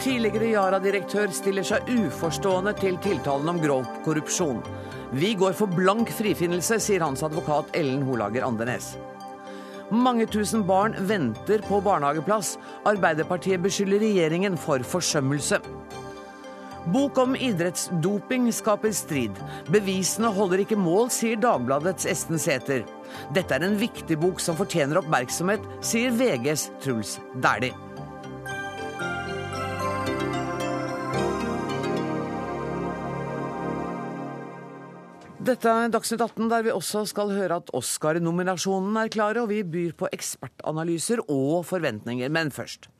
Tidligere Yara-direktør stiller seg uforstående til tiltalen om grov korrupsjon. Vi går for blank frifinnelse, sier hans advokat Ellen Holager Andenes. Mange tusen barn venter på barnehageplass. Arbeiderpartiet beskylder regjeringen for forsømmelse. Bok om idrettsdoping skaper strid. Bevisene holder ikke mål, sier Dagbladets Esten Sæther. Dette er en viktig bok som fortjener oppmerksomhet, sier VGs Truls Dæhlie. Dette er Dagsnytt 18, der vi også skal høre at Oscar-nominasjonene er klare, og vi byr på ekspertanalyser og forventninger. Men først.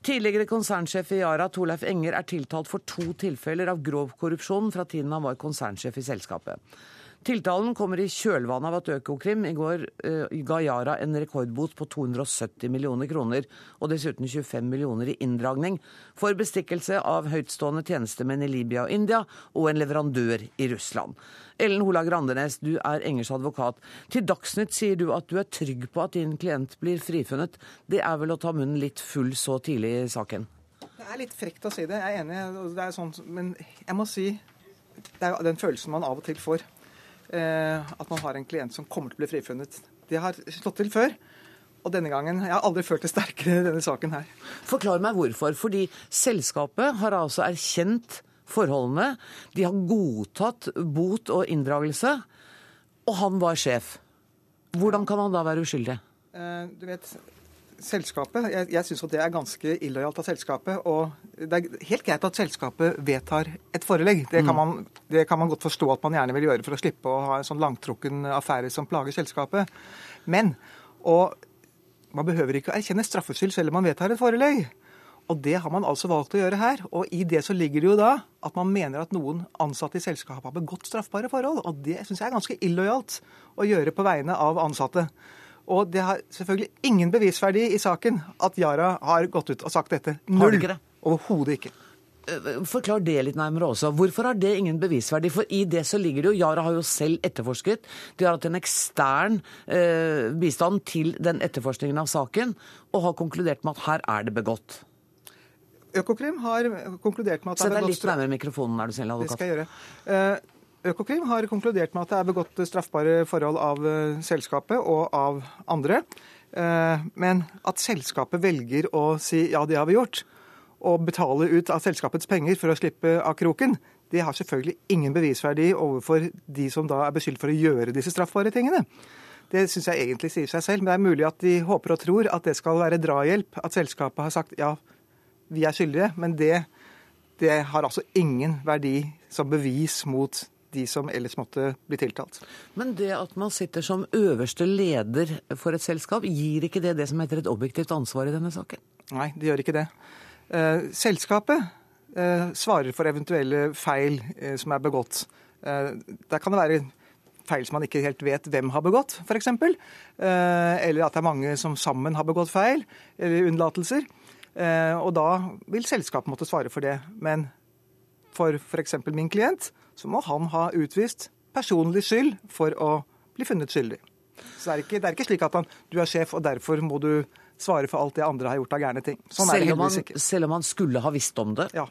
Tidligere konsernsjef i Yara, Torleif Enger, er tiltalt for to tilfeller av grov korrupsjon fra tiden han var konsernsjef i selskapet. Tiltalen kommer i kjølvannet av at Økokrim i går uh, ga Yara en rekordbot på 270 millioner kroner, og dessuten 25 millioner i inndragning for bestikkelse av høytstående tjenestemenn i Libya og India, og en leverandør i Russland. Ellen Holager Andenes, du er engelsk advokat. Til Dagsnytt sier du at du er trygg på at din klient blir frifunnet. Det er vel å ta munnen litt full så tidlig i saken? Det er litt frekt å si det, jeg er enig. Det er sånn, men jeg må si det er den følelsen man av og til får. Eh, at man har en klient som kommer til å bli frifunnet. Det har slått til før. Og denne gangen Jeg har aldri følt det sterkere i denne saken her. Forklar meg hvorfor. Fordi selskapet har altså erkjent forholdene. De har godtatt bot og inndragelse. Og han var sjef. Hvordan kan han da være uskyldig? Eh, du vet, selskapet, Jeg, jeg syns det er ganske illojalt av selskapet. Og det er helt greit at selskapet vedtar et forelegg. Det kan, mm. man, det kan man godt forstå at man gjerne vil gjøre for å slippe å ha en sånn langtrukken affære som plager selskapet. Men og man behøver ikke å erkjenne straffskyld selv om man vedtar et forelegg. Og det har man altså valgt å gjøre her. Og i det så ligger det jo da at man mener at noen ansatte i selskapet har begått straffbare forhold. Og det syns jeg er ganske illojalt å gjøre på vegne av ansatte. Og det har selvfølgelig ingen bevisverdi i saken at Yara har gått ut og sagt dette. Null. Overhodet ikke. Eh, forklar det litt nærmere også. Hvorfor har det ingen bevisverdi? For i det så ligger det jo Yara har jo selv etterforsket. De har hatt en ekstern eh, bistand til den etterforskningen av saken, og har konkludert med at her er det begått. Økokrim har konkludert med at det er begått litt nærmere mikrofonen, er du selv advokat. Det skal jeg gjøre. Eh, Økokrim har konkludert med at det er begått straffbare forhold av eh, selskapet og av andre. Eh, men at selskapet velger å si ja, det har vi gjort, og betale ut av selskapets penger for å slippe av kroken, det har selvfølgelig ingen bevisverdi overfor de som da er beskyldt for å gjøre disse straffbare tingene. Det syns jeg egentlig sier seg selv, men det er mulig at de håper og tror at det skal være drahjelp. At selskapet har sagt ja, vi er skyldige, men det, det har altså ingen verdi som bevis mot de som ellers måtte bli tiltalt. Men det at man sitter som øverste leder for et selskap, gir ikke det det som heter et objektivt ansvar i denne saken? Nei, det gjør ikke det. Eh, selskapet eh, svarer for eventuelle feil eh, som er begått. Der kan det være feil som man ikke helt vet hvem har begått, f.eks. Eller at det er mange som sammen har begått feil eller unnlatelser. Og da vil selskapet måtte svare for det. Men for f.eks. min klient så må han ha utvist personlig skyld for å bli funnet skyldig. Så det er ikke, det er ikke slik at han, du er sjef, og derfor må du svare for alt det andre har gjort av gærne ting. Sånn selv, om han, selv om han skulle ha visst om det? Ja.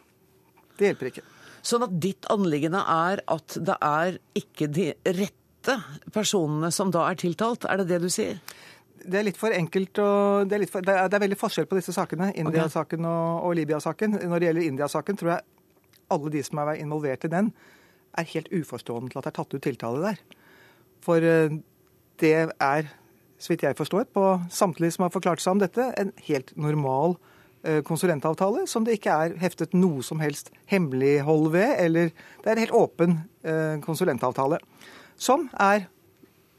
Det hjelper ikke. Sånn at ditt anliggende er at det er ikke de rette personene som da er tiltalt? Er det det du sier? Det er litt for enkelt og det er, for, det er, det er veldig forskjell på disse sakene, India-saken og, og Libya-saken. Når det gjelder India-saken, tror jeg alle de som er involvert i den, er helt uforstående til at det er tatt ut tiltale der. For eh, det er, så vidt jeg forstår, på samtlige som har forklart seg om dette, en helt normal eh, konsulentavtale som det ikke er heftet noe som helst hemmelighold ved. Eller det er en helt åpen eh, konsulentavtale. Som er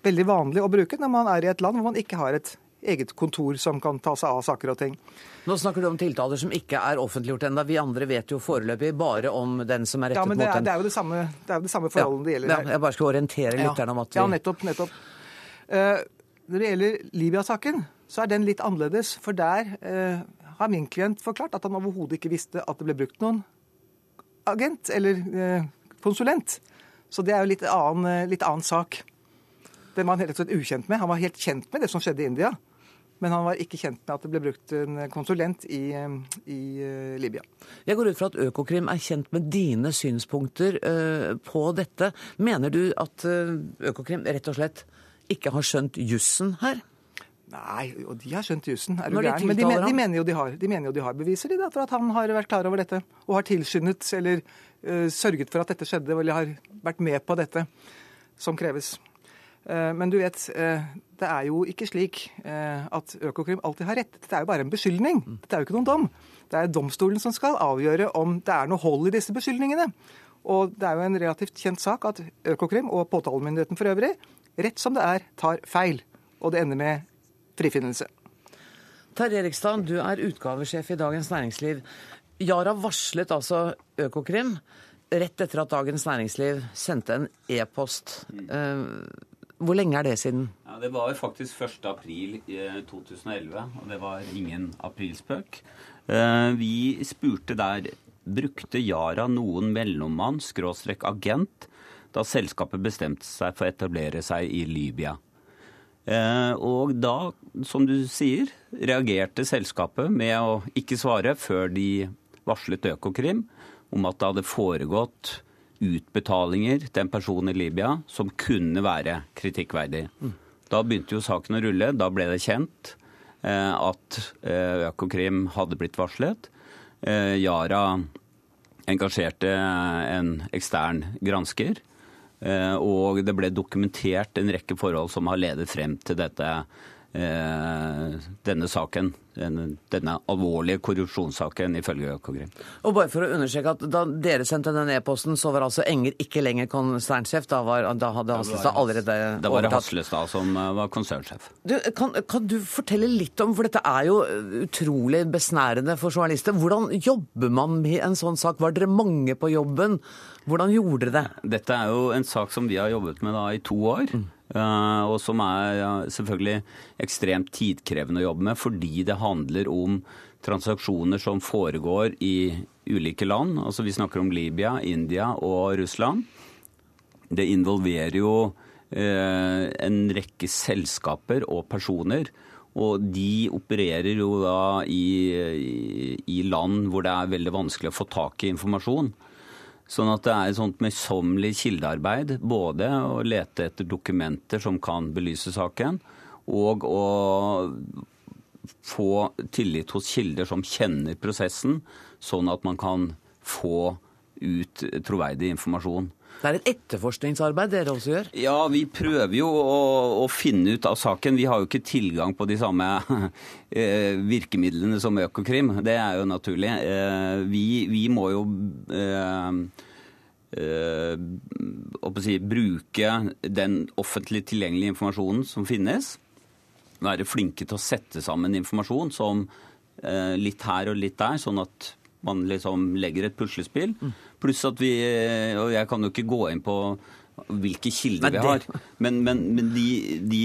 veldig vanlig å bruke når man er i et land hvor man ikke har et eget kontor som kan ta seg av saker og ting. Nå snakker du om tiltaler som ikke er offentliggjort ennå. Vi andre vet jo foreløpig bare om den som er rettet ja, men det er, mot den. Det er jo det samme, det er jo det samme forholdene ja, det gjelder her. Ja, jeg bare skal orientere lytterne om at vi Ja, nettopp. nettopp. Uh, når det gjelder Libya-saken, så er den litt annerledes. For der uh, har min klient forklart at han overhodet ikke visste at det ble brukt noen agent eller uh, konsulent. Så det er jo litt annen, litt annen sak. Den var han helt ukjent med. Han var helt kjent med det som skjedde i India. Men han var ikke kjent med at det ble brukt en konsulent i, i Libya. Jeg går ut fra at Økokrim er kjent med dine synspunkter på dette. Mener du at Økokrim rett og slett ikke har skjønt jussen her? Nei, og de har skjønt jussen. Er du gæren? Men de, men, de, mener jo de har, de mener jo de har beviser de da, for at han har vært klar over dette. Og har tilskyndet eller uh, sørget for at dette skjedde, eller har vært med på dette som kreves. Uh, men du vet, uh, det er jo ikke slik at Økokrim alltid har rett. Dette er jo bare en beskyldning. Dette er jo ikke noen dom. Det er domstolen som skal avgjøre om det er noe hold i disse beskyldningene. Og det er jo en relativt kjent sak at Økokrim og påtalemyndigheten for øvrig, rett som det er, tar feil. Og det ender med frifinnelse. Terje Erikstad, du er utgavesjef i Dagens Næringsliv. Yara varslet altså Økokrim rett etter at Dagens Næringsliv sendte en e-post. Eh, hvor lenge er det siden? Ja, det var faktisk 1. april 2011, og det var ingen aprilspøk. Eh, vi spurte der brukte Yara noen mellommann, skråstrek agent, da selskapet bestemte seg for å etablere seg i Libya. Eh, og da, som du sier, reagerte selskapet med å ikke svare før de varslet Økokrim om at det hadde foregått utbetalinger til en person i Libya som kunne være kritikkverdig. Da begynte jo saken å rulle. Da ble det kjent eh, at eh, Økokrim hadde blitt varslet. Yara engasjerte en ekstern gransker Eh, og det ble dokumentert en rekke forhold som har ledet frem til dette, eh, denne saken. Denne alvorlige korrupsjonssaken, ifølge Økokrim. Og bare for å understreke at Da dere sendte den e-posten, så var altså Enger ikke lenger konsernsjef? Da, var, da hadde Haslestad allerede overtatt? Da var det Haslestad som eh, var konsernsjef. Du, kan, kan, du fortelle litt om, for dette er jo utrolig besnærende for journalister, hvordan jobber man med en sånn sak? Var dere mange på jobben? Hvordan gjorde dere det? Dette er jo en sak som vi har jobbet med da i to år. Mm. Uh, og som er selvfølgelig ekstremt tidkrevende å jobbe med, fordi det handler om transaksjoner som foregår i ulike land. Altså Vi snakker om Libya, India og Russland. Det involverer jo uh, en rekke selskaper og personer. Og de opererer jo da i, i land hvor det er veldig vanskelig å få tak i informasjon. Sånn at det er et sånt møysommelig kildearbeid. Både å lete etter dokumenter som kan belyse saken, og å få tillit hos kilder som kjenner prosessen, sånn at man kan få ut troverdig informasjon. Det er et etterforskningsarbeid dere også gjør? Ja, vi prøver jo å, å, finne ut av saken. Vi har jo ikke tilgang på de samme eh, virkemidlene som Økokrim. Det er jo naturlig. Eh, vi, vi, må jo eh, si, bruke den offentlig tilgjengelige informasjonen som finnes. Være flinke til å sette sammen informasjon som eh, litt her og litt der, sånn at man liksom legger et puslespill. Mm. Pluss at vi Og jeg kan jo ikke gå inn på hvilke kilder vi har. Men, men, men de, de,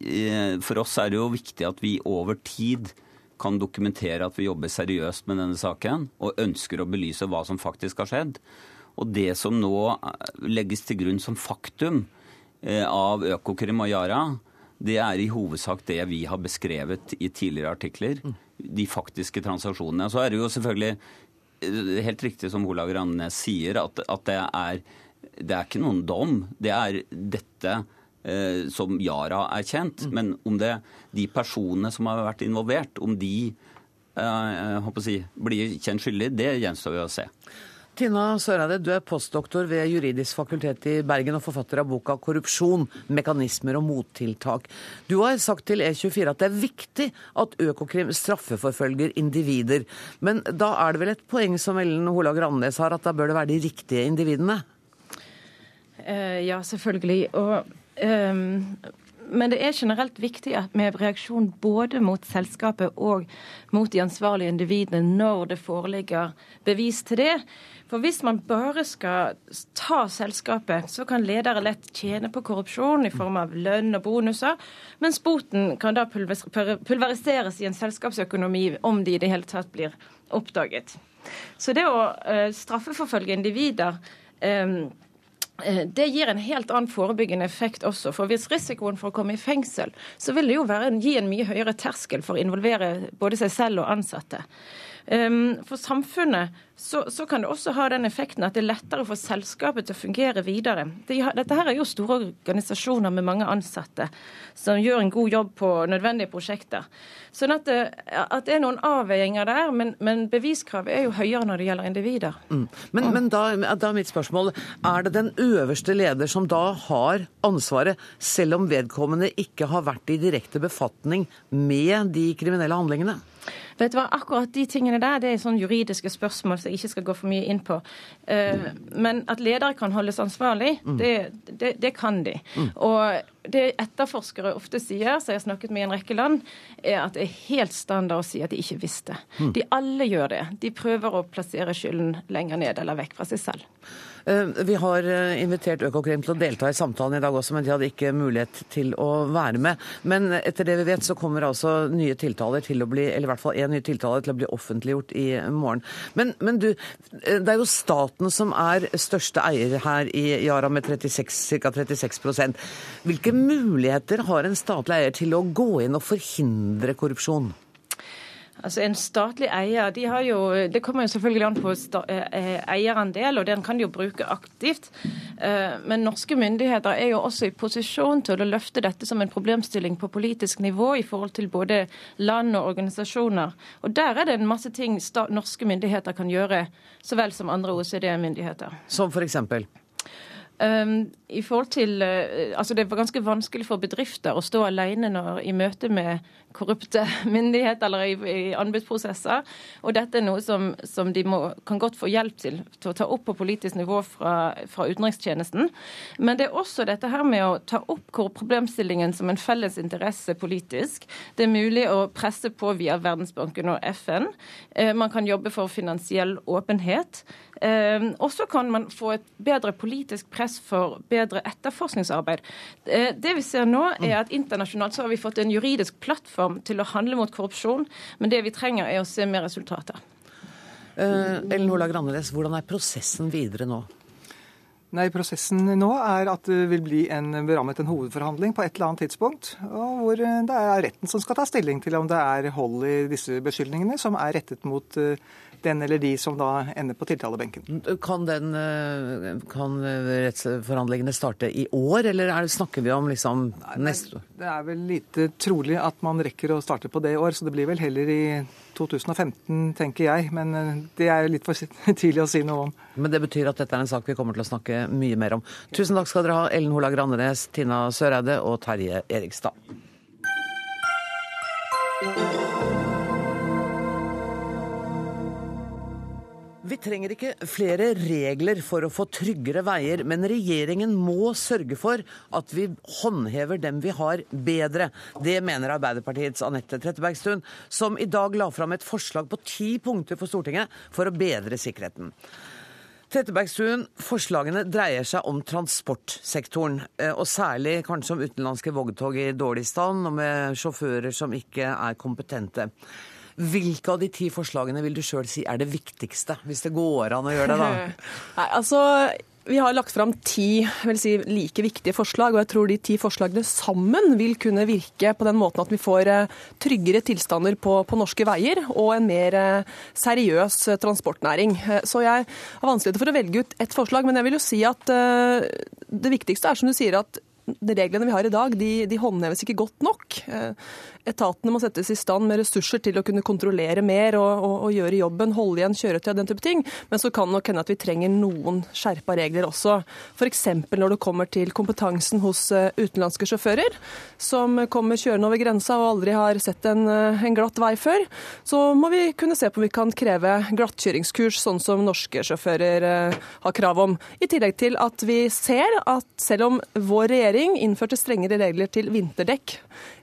eh, for oss er det jo viktig at vi over tid kan dokumentere at vi jobber seriøst med denne saken, og ønsker å belyse hva som faktisk har skjedd. Og det som nå eh, legges til grunn som faktum eh, av Økokrim og Yara, det er i hovedsak det vi har beskrevet i tidligere artikler. Mm. De faktiske transaksjonene. Så er det jo selvfølgelig eh, helt riktig som Olav Grannes sier, at, at det, er, det er ikke noen dom. Det er dette eh, som Yara er kjent. Mm. Men om det, de personene som har vært involvert, om de eh, si, blir kjent skyldig, det gjenstår jo å se. Tina Søreide, du er postdoktor ved Juridisk fakultet i Bergen og forfatter av boka 'Korrupsjon mekanismer og mottiltak'. Du har sagt til E24 at det er viktig at Økokrim straffeforfølger individer. Men da er det vel et poeng som Ellen Holag Randnes har, at da bør det være de riktige individene? Uh, ja, selvfølgelig. Og um, men det er generelt viktig med reaksjon både mot selskapet og mot de ansvarlige individene når det foreligger bevis til det. For hvis man bare skal ta selskapet, så kan ledere lett tjene på korrupsjon i form av lønn og bonuser, mens boten kan da pulveriseres i en selskapsøkonomi om de i det hele tatt blir oppdaget. Så det å uh, straffeforfølge individer Eh, det gir en helt annen forebyggende effekt også. For hvis risikoen for å komme i fengsel, så vil det jo være, gi en mye høyere terskel for å involvere både seg selv og ansatte. Ehm, for samfunnet så, så, kan det også ha den effekten at det er lettere for selskapet til å fungere videre. Dette her er jo store organisasjoner med mange ansatte som gjør en god jobb på nødvendige prosjekter. Sånn at det, at det er noen avveininger der, men, men, beviskravet er jo høyere når det gjelder individer. Mm. Men, men da, da, er mitt spørsmål, er det den øverste leder som da har ansvaret, selv om vedkommende ikke har vært i direkte befatning med de kriminelle handlingene? Vet du hva, Akkurat de tingene der det er sånn juridiske spørsmål som jeg ikke skal gå for mye inn på. Eh, men at ledere kan holdes ansvarlig, mm. det, det, det kan de. Mm. Og det etterforskere ofte sier, som jeg har snakket med i en rekke land, er at det er helt standard å si at de ikke visste. Mm. De alle gjør det. De prøver å plassere skylden lenger ned eller vekk fra seg selv. Eh, vi har eh, invitert Økokrim til å delta i samtalen i dag også, men de hadde ikke mulighet til å være med. Men etter det vi vet, så kommer altså nye tiltaler til å bli, eller i hvert fall én ny tiltale til å bli offentliggjort i morgen. Men, men du, eh, det er jo staten som er største eier her i Yara med 36, ca. 36% Hvilke muligheter har en statlig eier til å gå inn og forhindre korrupsjon? Altså En statlig eier de har jo, Det kommer jo selvfølgelig an på eh, eh, eierandel, og den kan de jo bruke aktivt. Eh, men norske myndigheter er jo også i posisjon til å løfte dette som en problemstilling på politisk nivå i forhold til både land og organisasjoner. Og Der er det en masse ting norske myndigheter kan gjøre, så vel som andre OECD-myndigheter. Som? Um, i forhold til, altså Det er ganske vanskelig for bedrifter å stå alene når, i møte med korrupte myndigheter eller i, i anbudsprosesser. Og dette er noe som, som de må, kan godt få hjelp til til å ta opp på politisk nivå fra, fra utenrikstjenesten. Men det er også dette her med å ta opp problemstillingen som en felles interesse politisk. Det er mulig å presse på via Verdensbanken og FN. Eh, man kan jobbe for finansiell åpenhet. Eh, og kan man få et bedre politisk press for bedre etterforskningsarbeid. Eh, det vi ser nå, er at internasjonalt så har vi fått en juridisk plattform plattform til å handle mot korrupsjon, men det vi trenger er å se mer resultater. Uh, Ellen Ola Randeles, hvordan er prosessen videre nå? Nei, Prosessen nå er at det vil bli en berammet en hovedforhandling på et eller annet tidspunkt. og Hvor det er retten som skal ta stilling til om det er hold i disse beskyldningene, som er rettet mot uh, den eller de som da ender på tiltalebenken. Kan, den, eh, kan rettsforhandlingene starte i år, eller er, snakker vi om liksom neste år? Det er vel lite trolig at man rekker å starte på det i år, så det blir vel heller i 2015, tenker jeg. Men eh, det er litt for tidlig å si noe om. Men det betyr at dette er en sak vi kommer til å snakke mye mer om. Tusen takk skal dere ha, Ellen Holag Randenes, Tina Søreide og Terje Erikstad. Vi trenger ikke flere regler for å få tryggere veier, men regjeringen må sørge for at vi håndhever dem vi har, bedre. Det mener Arbeiderpartiets Anette Trettebergstuen, som i dag la fram et forslag på ti punkter for Stortinget for å bedre sikkerheten. Trettebergstuen, forslagene dreier seg om transportsektoren, eh, og særlig kanskje om utenlandske vogntog i dårlig stand og med sjåfører som ikke er kompetente. Hvilke av de ti forslagene vil du sjøl si er det viktigste, hvis det går an å gjøre det, da? Nei, altså... Vi har lagt fram ti si, like viktige forslag, og jeg tror de ti forslagene sammen vil kunne virke på den måten at vi får eh, tryggere tilstander på, på norske veier og en mer eh, seriøs eh, transportnæring. Så jeg har vanskeligheter for å velge ut ett forslag, men jeg vil jo si at det viktigste er som du sier at reglene vi har i dag, de, de håndheves ikke godt nok. Etatene må settes i stand med ressurser til å kunne kontrollere mer og, og, og gjøre jobben, holde igjen kjøretøy og den type ting. Men så kan det nok hende at vi trenger noen skjerpa regler også. F.eks. når det kommer til kompetansen hos eh, utenlandske sjåfører, som kommer kjørende over grensa og aldri har sett en, eh, en glatt vei før. Så må vi kunne se på om vi kan kreve glattkjøringskurs, sånn som norske sjåfører eh, har krav om. I tillegg til at vi ser at selv om vår regjering innførte strengere regler til vinterdekk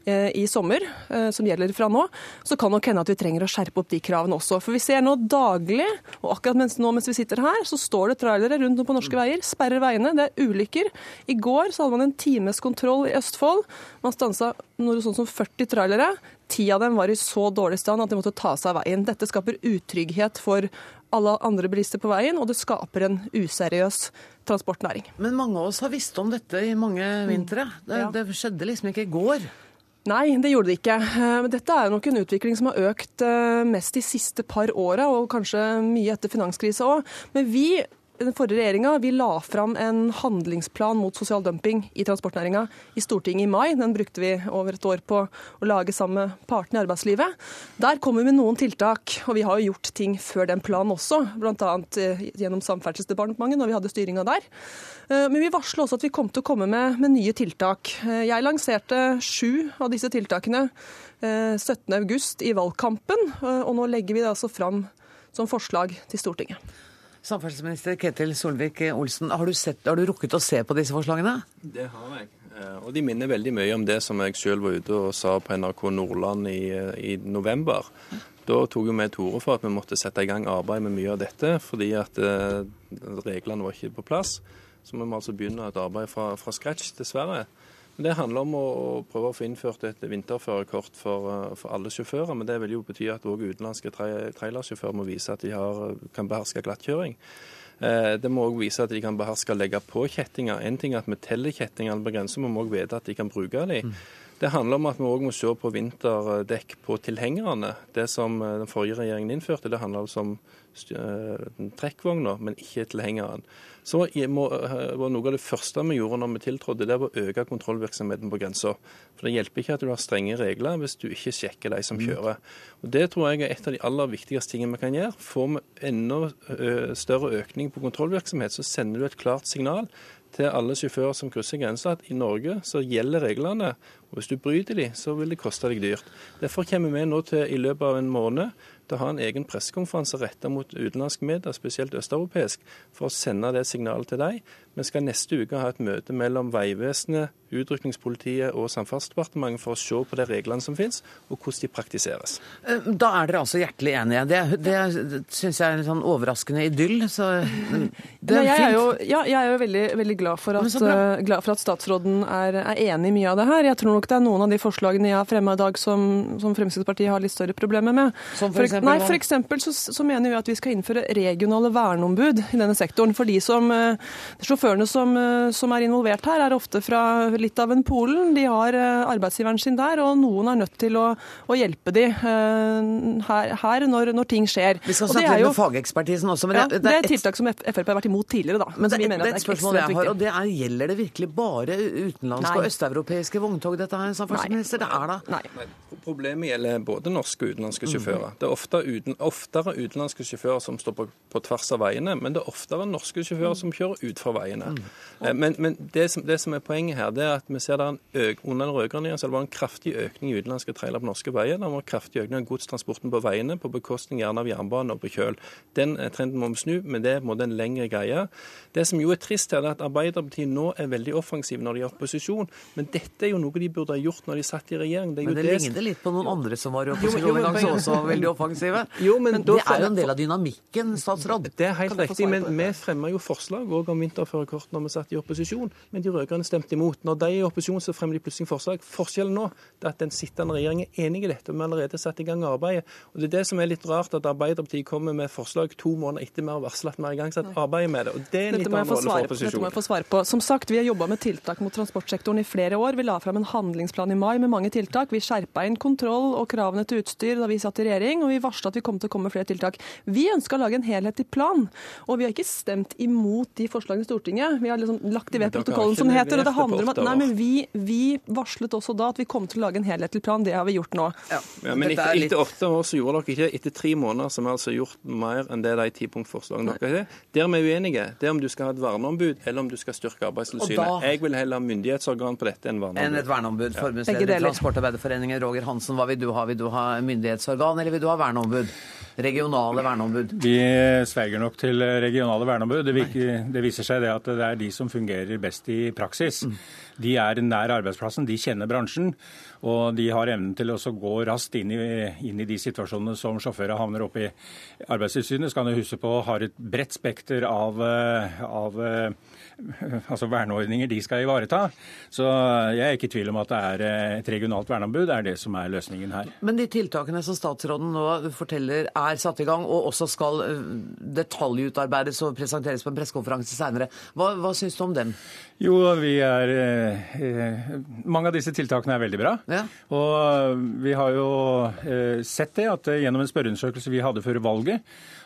i sommer, eh, som gjelder fra nå, så kan nok hende at vi trenger å skjerpe opp de kravene også. For vi ser nå daglig, og akkurat mens, nå mens vi sitter her, så står det trailere rundt om på norske veier, sperrer veiene. Det er ulykker. I går så hadde man en times kontroll i Østfold. Man stansa noe sånn som 40 trailere. Ti av dem var i så dårlig stand at de måtte ta seg av veien. Dette skaper utrygghet for alle andre bilister på veien, og det skaper en useriøs transportnæring. Men mange av oss har visst om dette i mange vintre. Det, Ja. det skjedde liksom ikke i går. Nei, det gjorde det ikke. Eh, dette er nok en utvikling som har økt eh, mest de siste par åra, og kanskje mye etter finanskrisa òg. Men vi den forrige regjeringa la fram en handlingsplan mot sosial dumping i transportnæringa i Stortinget i mai. Den brukte vi over et år på å lage sammen med partene i arbeidslivet. Der kommer vi med noen tiltak, og vi har jo gjort ting før den planen også, bl.a. gjennom Samferdselsdepartementet når vi hadde styringa der. Eh, Men vi varsla også at vi kom til å komme med, med nye tiltak. Eh, Jeg lanserte sju av disse tiltakene eh, 17.8 i valgkampen, eh, og nå legger vi det altså fram som forslag til Stortinget. Samferdselsminister Ketil Solvik-Olsen, har, har du rukket å se på disse forslagene? Det har jeg. Eh, Og de minner veldig mye om det som jeg selv var ute og sa på NRK Nordland i, i november. Da tok vi til orde for at vi måtte sette i gang arbeid med mye av dette, fordi at eh, reglene var ikke på plass. Så vi må altså begynne et arbeid fra, fra scratch, dessverre. Det handler om å, prøve å få innført et vinterførerkort for, eh, for alle sjåfører. Men det vil jo bety at òg utenlandske tra- trailersjåfører må vise at de har, kan beherske glattkjøring. Eh, Det må òg vise at de kan beherske å legge på kjettinger. En ting er at vi teller kjettingene på grensen, vi må òg vite at de kan bruke dem. Det handler om at vi òg må se på vinterdekk på tilhengerne. Det som eh, den forrige regjeringen innførte, det handler altså om eh, trekkvogner, men ikke tilhengeren. Så eh, var Noe av det første vi gjorde når vi tiltrådte, det var å øke kontrollvirksomheten på grensa. For Det hjelper ikke at du har strenge regler hvis du ikke sjekker de som kjører. Og Det tror jeg er et av de aller viktigste tingene vi kan gjøre. Får vi enda større økning på kontrollvirksomhet, så sender du et klart signal til alle sjåfører som krysser grensa, at i Norge så gjelder reglene. og Hvis du bryter de, så vil det koste deg dyrt. Derfor kommer vi nå til i løpet av en måned til å ha en egen pressekonferanse rettet mot utenlandske medier, spesielt østeuropeisk, for å sende det signalet til dem. Vi skal neste uke ha et møte mellom Vegvesenet, Utrykningspolitiet og Samferdselsdepartementet for å se på de reglene som finnes, og hvordan de praktiseres. Eh, Da er dere altså hjertelig enige. Det, det syns jeg er en sånn overraskende idyll. Så det er jeg, er jo, ja, jeg er jo veldig, veldig glad, for at, eh, glad for at statsråden er, er enig i mye av det her. Jeg tror nok det er noen av de forslagene jeg har fremma i dag som, som Fremskrittspartiet har litt større problemer med. Som for eksempel nei, for eksempel så, så mener vi at vi skal innføre regionale verneombud i denne sektoren. For de som, eh, sjåførene som, eh, som er involvert her, er ofte fra Litauen, Polen. De har eh, arbeidsgiveren sin der, og noen er nødt til å, å hjelpe de eh, her, her når, når ting skjer. Vi skal snakke er litt med fagekspertisen også. Men ja, det, det er et- tiltak som Frp har vært imot tidligere, da. Men det, det, det er et spørsmål jeg har, og det er gjelder det virkelig bare utenlandske Nei. og østeuropeiske vogntog, dette her, samferdselsminister? Det er da Nei. Problemet gjelder både norske og utenlandske sjåfører. Det er ofte uten, oftere utenlandske sjåfører som står på, på tvers av veiene, men det er oftere norske sjåfører som kjører ut fra veiene. Eh, Men, men det, som, det som er poenget her, det er at vi ser det er en øk, under den rød-grønne det var en kraftig økning i utenlandske trailere på norske veier. Det var en kraftig økning av godstransporten på veiene, på bekostning gjerne av jernbane og på kjøl. Den eh, trenden må vi snu, men det må en lengre greie. Det som jo er trist her, er at Arbeiderpartiet nå er veldig offensive når de er i opposisjon, men dette er jo noe de burde ha gjort når de satt i regjering. Det Men det det ligner litt på noen andre som var i Jo, opposisjon en gang, som også var veldig offensive. Jo, men Men det er jo en del av dynamikken, statsråd. Det er helt riktig, men vi fremmer jo forslag òg om vinterførerkort når vi satt i opposisjon, men de rød-grønne stemte imot. Når de er i opposisjon, så fremmer de plutselig forslag. Forskjellen nå er at den sittende regjeringen er enig i dette, og vi har allerede satt i gang arbeidet. Og Det er det som er litt rart, at Arbeiderpartiet kommer med forslag to måneder etter vi har varsla at vi har igangsatt arbeidet med det. Og det er en litt annen rolle for opposisjonen. dette må jeg få svare på. Som sagt, Vi har jobba med tiltak mot transportsektoren i flere år. Vi la fram en handlingsplan i mai med mange tiltak. Vi skjerpa inn kontroll og kravene til utstyr da vi satt i regjering, og vi varsla at vi kom til å komme med flere tiltak. Vi ønska å lage en helhetlig plan, og vi har ikke stemt imot de forslagene i Stortinget. Vi har liksom lagt i ved protokollen, som heter. og det det handler om at nei, men vi, vi varslet også da at vi kom til å lage en helhetlig plan. Det har vi gjort nå. Ja, men etter, er litt- etter åtte år så gjorde dere ikke Etter tre måneder så har vi altså gjort mer enn det de tipunktforslagene dere har. Der vi er uenige, det er om du skal ha et verneombud, eller om du skal styrke Arbeidstilsynet. Da- Jeg vil heller ha myndighetsorgan på dette enn Enn verneombud. et verneombud. Forbundsleder i. Transportarbeiderforeningen Roger Hansen, hva vil du ha? Vil du ha myndighetsorgan, eller vil du ha verneombud? Regionale verneombud. Vi sverger nok til regionale verneombud. Det, virker, det viser seg det at det er de som fungerer best i praksis. De er nær arbeidsplassen, de kjenner bransjen. Og de har evnen til å gå raskt inn i, inn i de situasjonene som sjåfører havner oppe i. Arbeidstilsynet skal du huske på har et bredt spekter av, eh, av altså verneordninger de skal ivareta. Så jeg er ikke i tvil om at det er eh, et regionalt verneombud er det som er løsningen her. Men de tiltakene som statsråden nå forteller er satt i gang, og også skal eh, detaljutarbeides og presenteres på en pressekonferanse senere, hva, hva syns du om dem? Jo, vi er eh, Mange av disse tiltakene er veldig bra. Ja. Og vi har jo sett det at gjennom en spørreundersøkelse vi hadde før valget,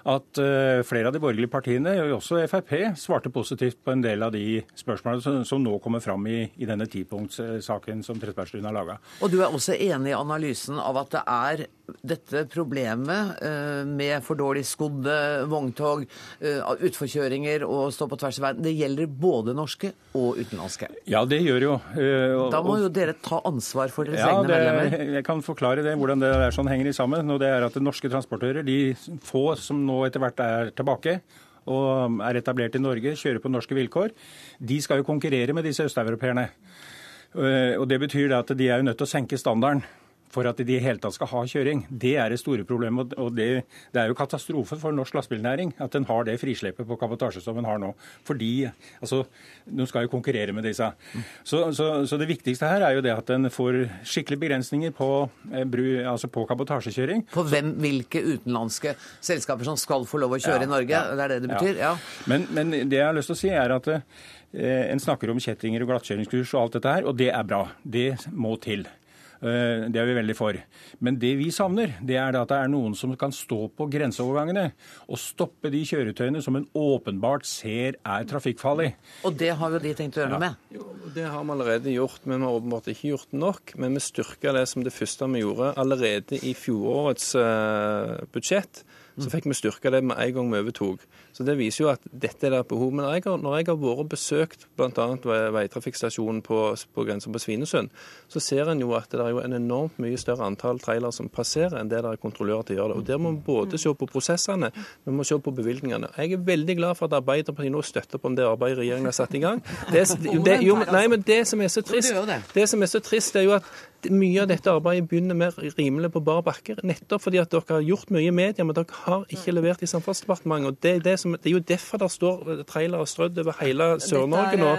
at flere av de borgerlige partiene, og også Frp, svarte positivt på en del av de spørsmålene som, som nå kommer fram i, i denne tipunktssaken som Trettebergstuen har laga. Og du er også enig i analysen av at det er dette problemet eh, med for dårlig skodde vogntog, eh, utforkjøringer og stå på tvers av verden, det gjelder både norske og utenlandske? Ja, det gjør jo. Og, da må jo dere ta ansvar for deres ja, egne medlemmer? Jeg kan forklare det, hvordan det er sånn henger sammen. og det er at Norske transportører, de få som nå etter hvert er tilbake, og er etablert i Norge, kjører på norske vilkår, de skal jo konkurrere med disse østeuropeerne. Eh, og Det betyr at de er jo nødt til å senke standarden for at de i hele tatt skal ha kjøring. Det er det store problemet. og det, det, er jo katastrofe for norsk lastebilnæring at den har det frislippet på kabotasje som den har nå. Fordi altså, De skal jo konkurrere med disse. Så, så, så, det viktigste her er jo det at den får skikkelige begrensninger på, eh, altså på kabotasjekjøring. På hvem, hvilke utenlandske selskaper som skal få lov å kjøre ja, i Norge? Ja, det er det det betyr? Ja. Men, men, det jeg har lyst til å si, er at eh, en snakker om kjettinger og glattkjøringskurs og alt dette her, og det er bra. Det må til. Eh, det er vi veldig for. Men det vi savner, det er at det er noen som kan stå på grenseovergangene og stoppe de kjøretøyene som en åpenbart ser er trafikkfarlig. Og det har jo de tenkt å gjøre noe med? Jo, det har vi allerede gjort, men vi har åpenbart ikke gjort nok. Men vi styrka det som det første vi gjorde allerede i fjorårets eh, budsjett. Så fikk vi styrka det med en gang vi overtok. Så Det viser jo at dette er det behov. Men når jeg har, når jeg har vært og besøkt bl.a. veitrafikkstasjonen på, på grensen på Svinesund, så ser en jo at det er jo en enormt mye større antall trailere som passerer enn det der er kontrollører til å gjøre det. Og Der må vi både se på prosessene, vi må se på bevilgningene. Jeg er veldig glad for at Arbeiderpartiet nå støtter på om det arbeidet regjeringen har satt i gang. Det, det, jo, nei, men det som er så trist, det som er så trist, er jo at mye av dette arbeidet begynner mer rimelig på bar bakke. Nettopp fordi at dere har gjort mye i media, men dere har ikke levert i Samferdselsdepartementet. og det, det, som, det, er jo derfor det står trailere strødd over hele Sør-Norge nå.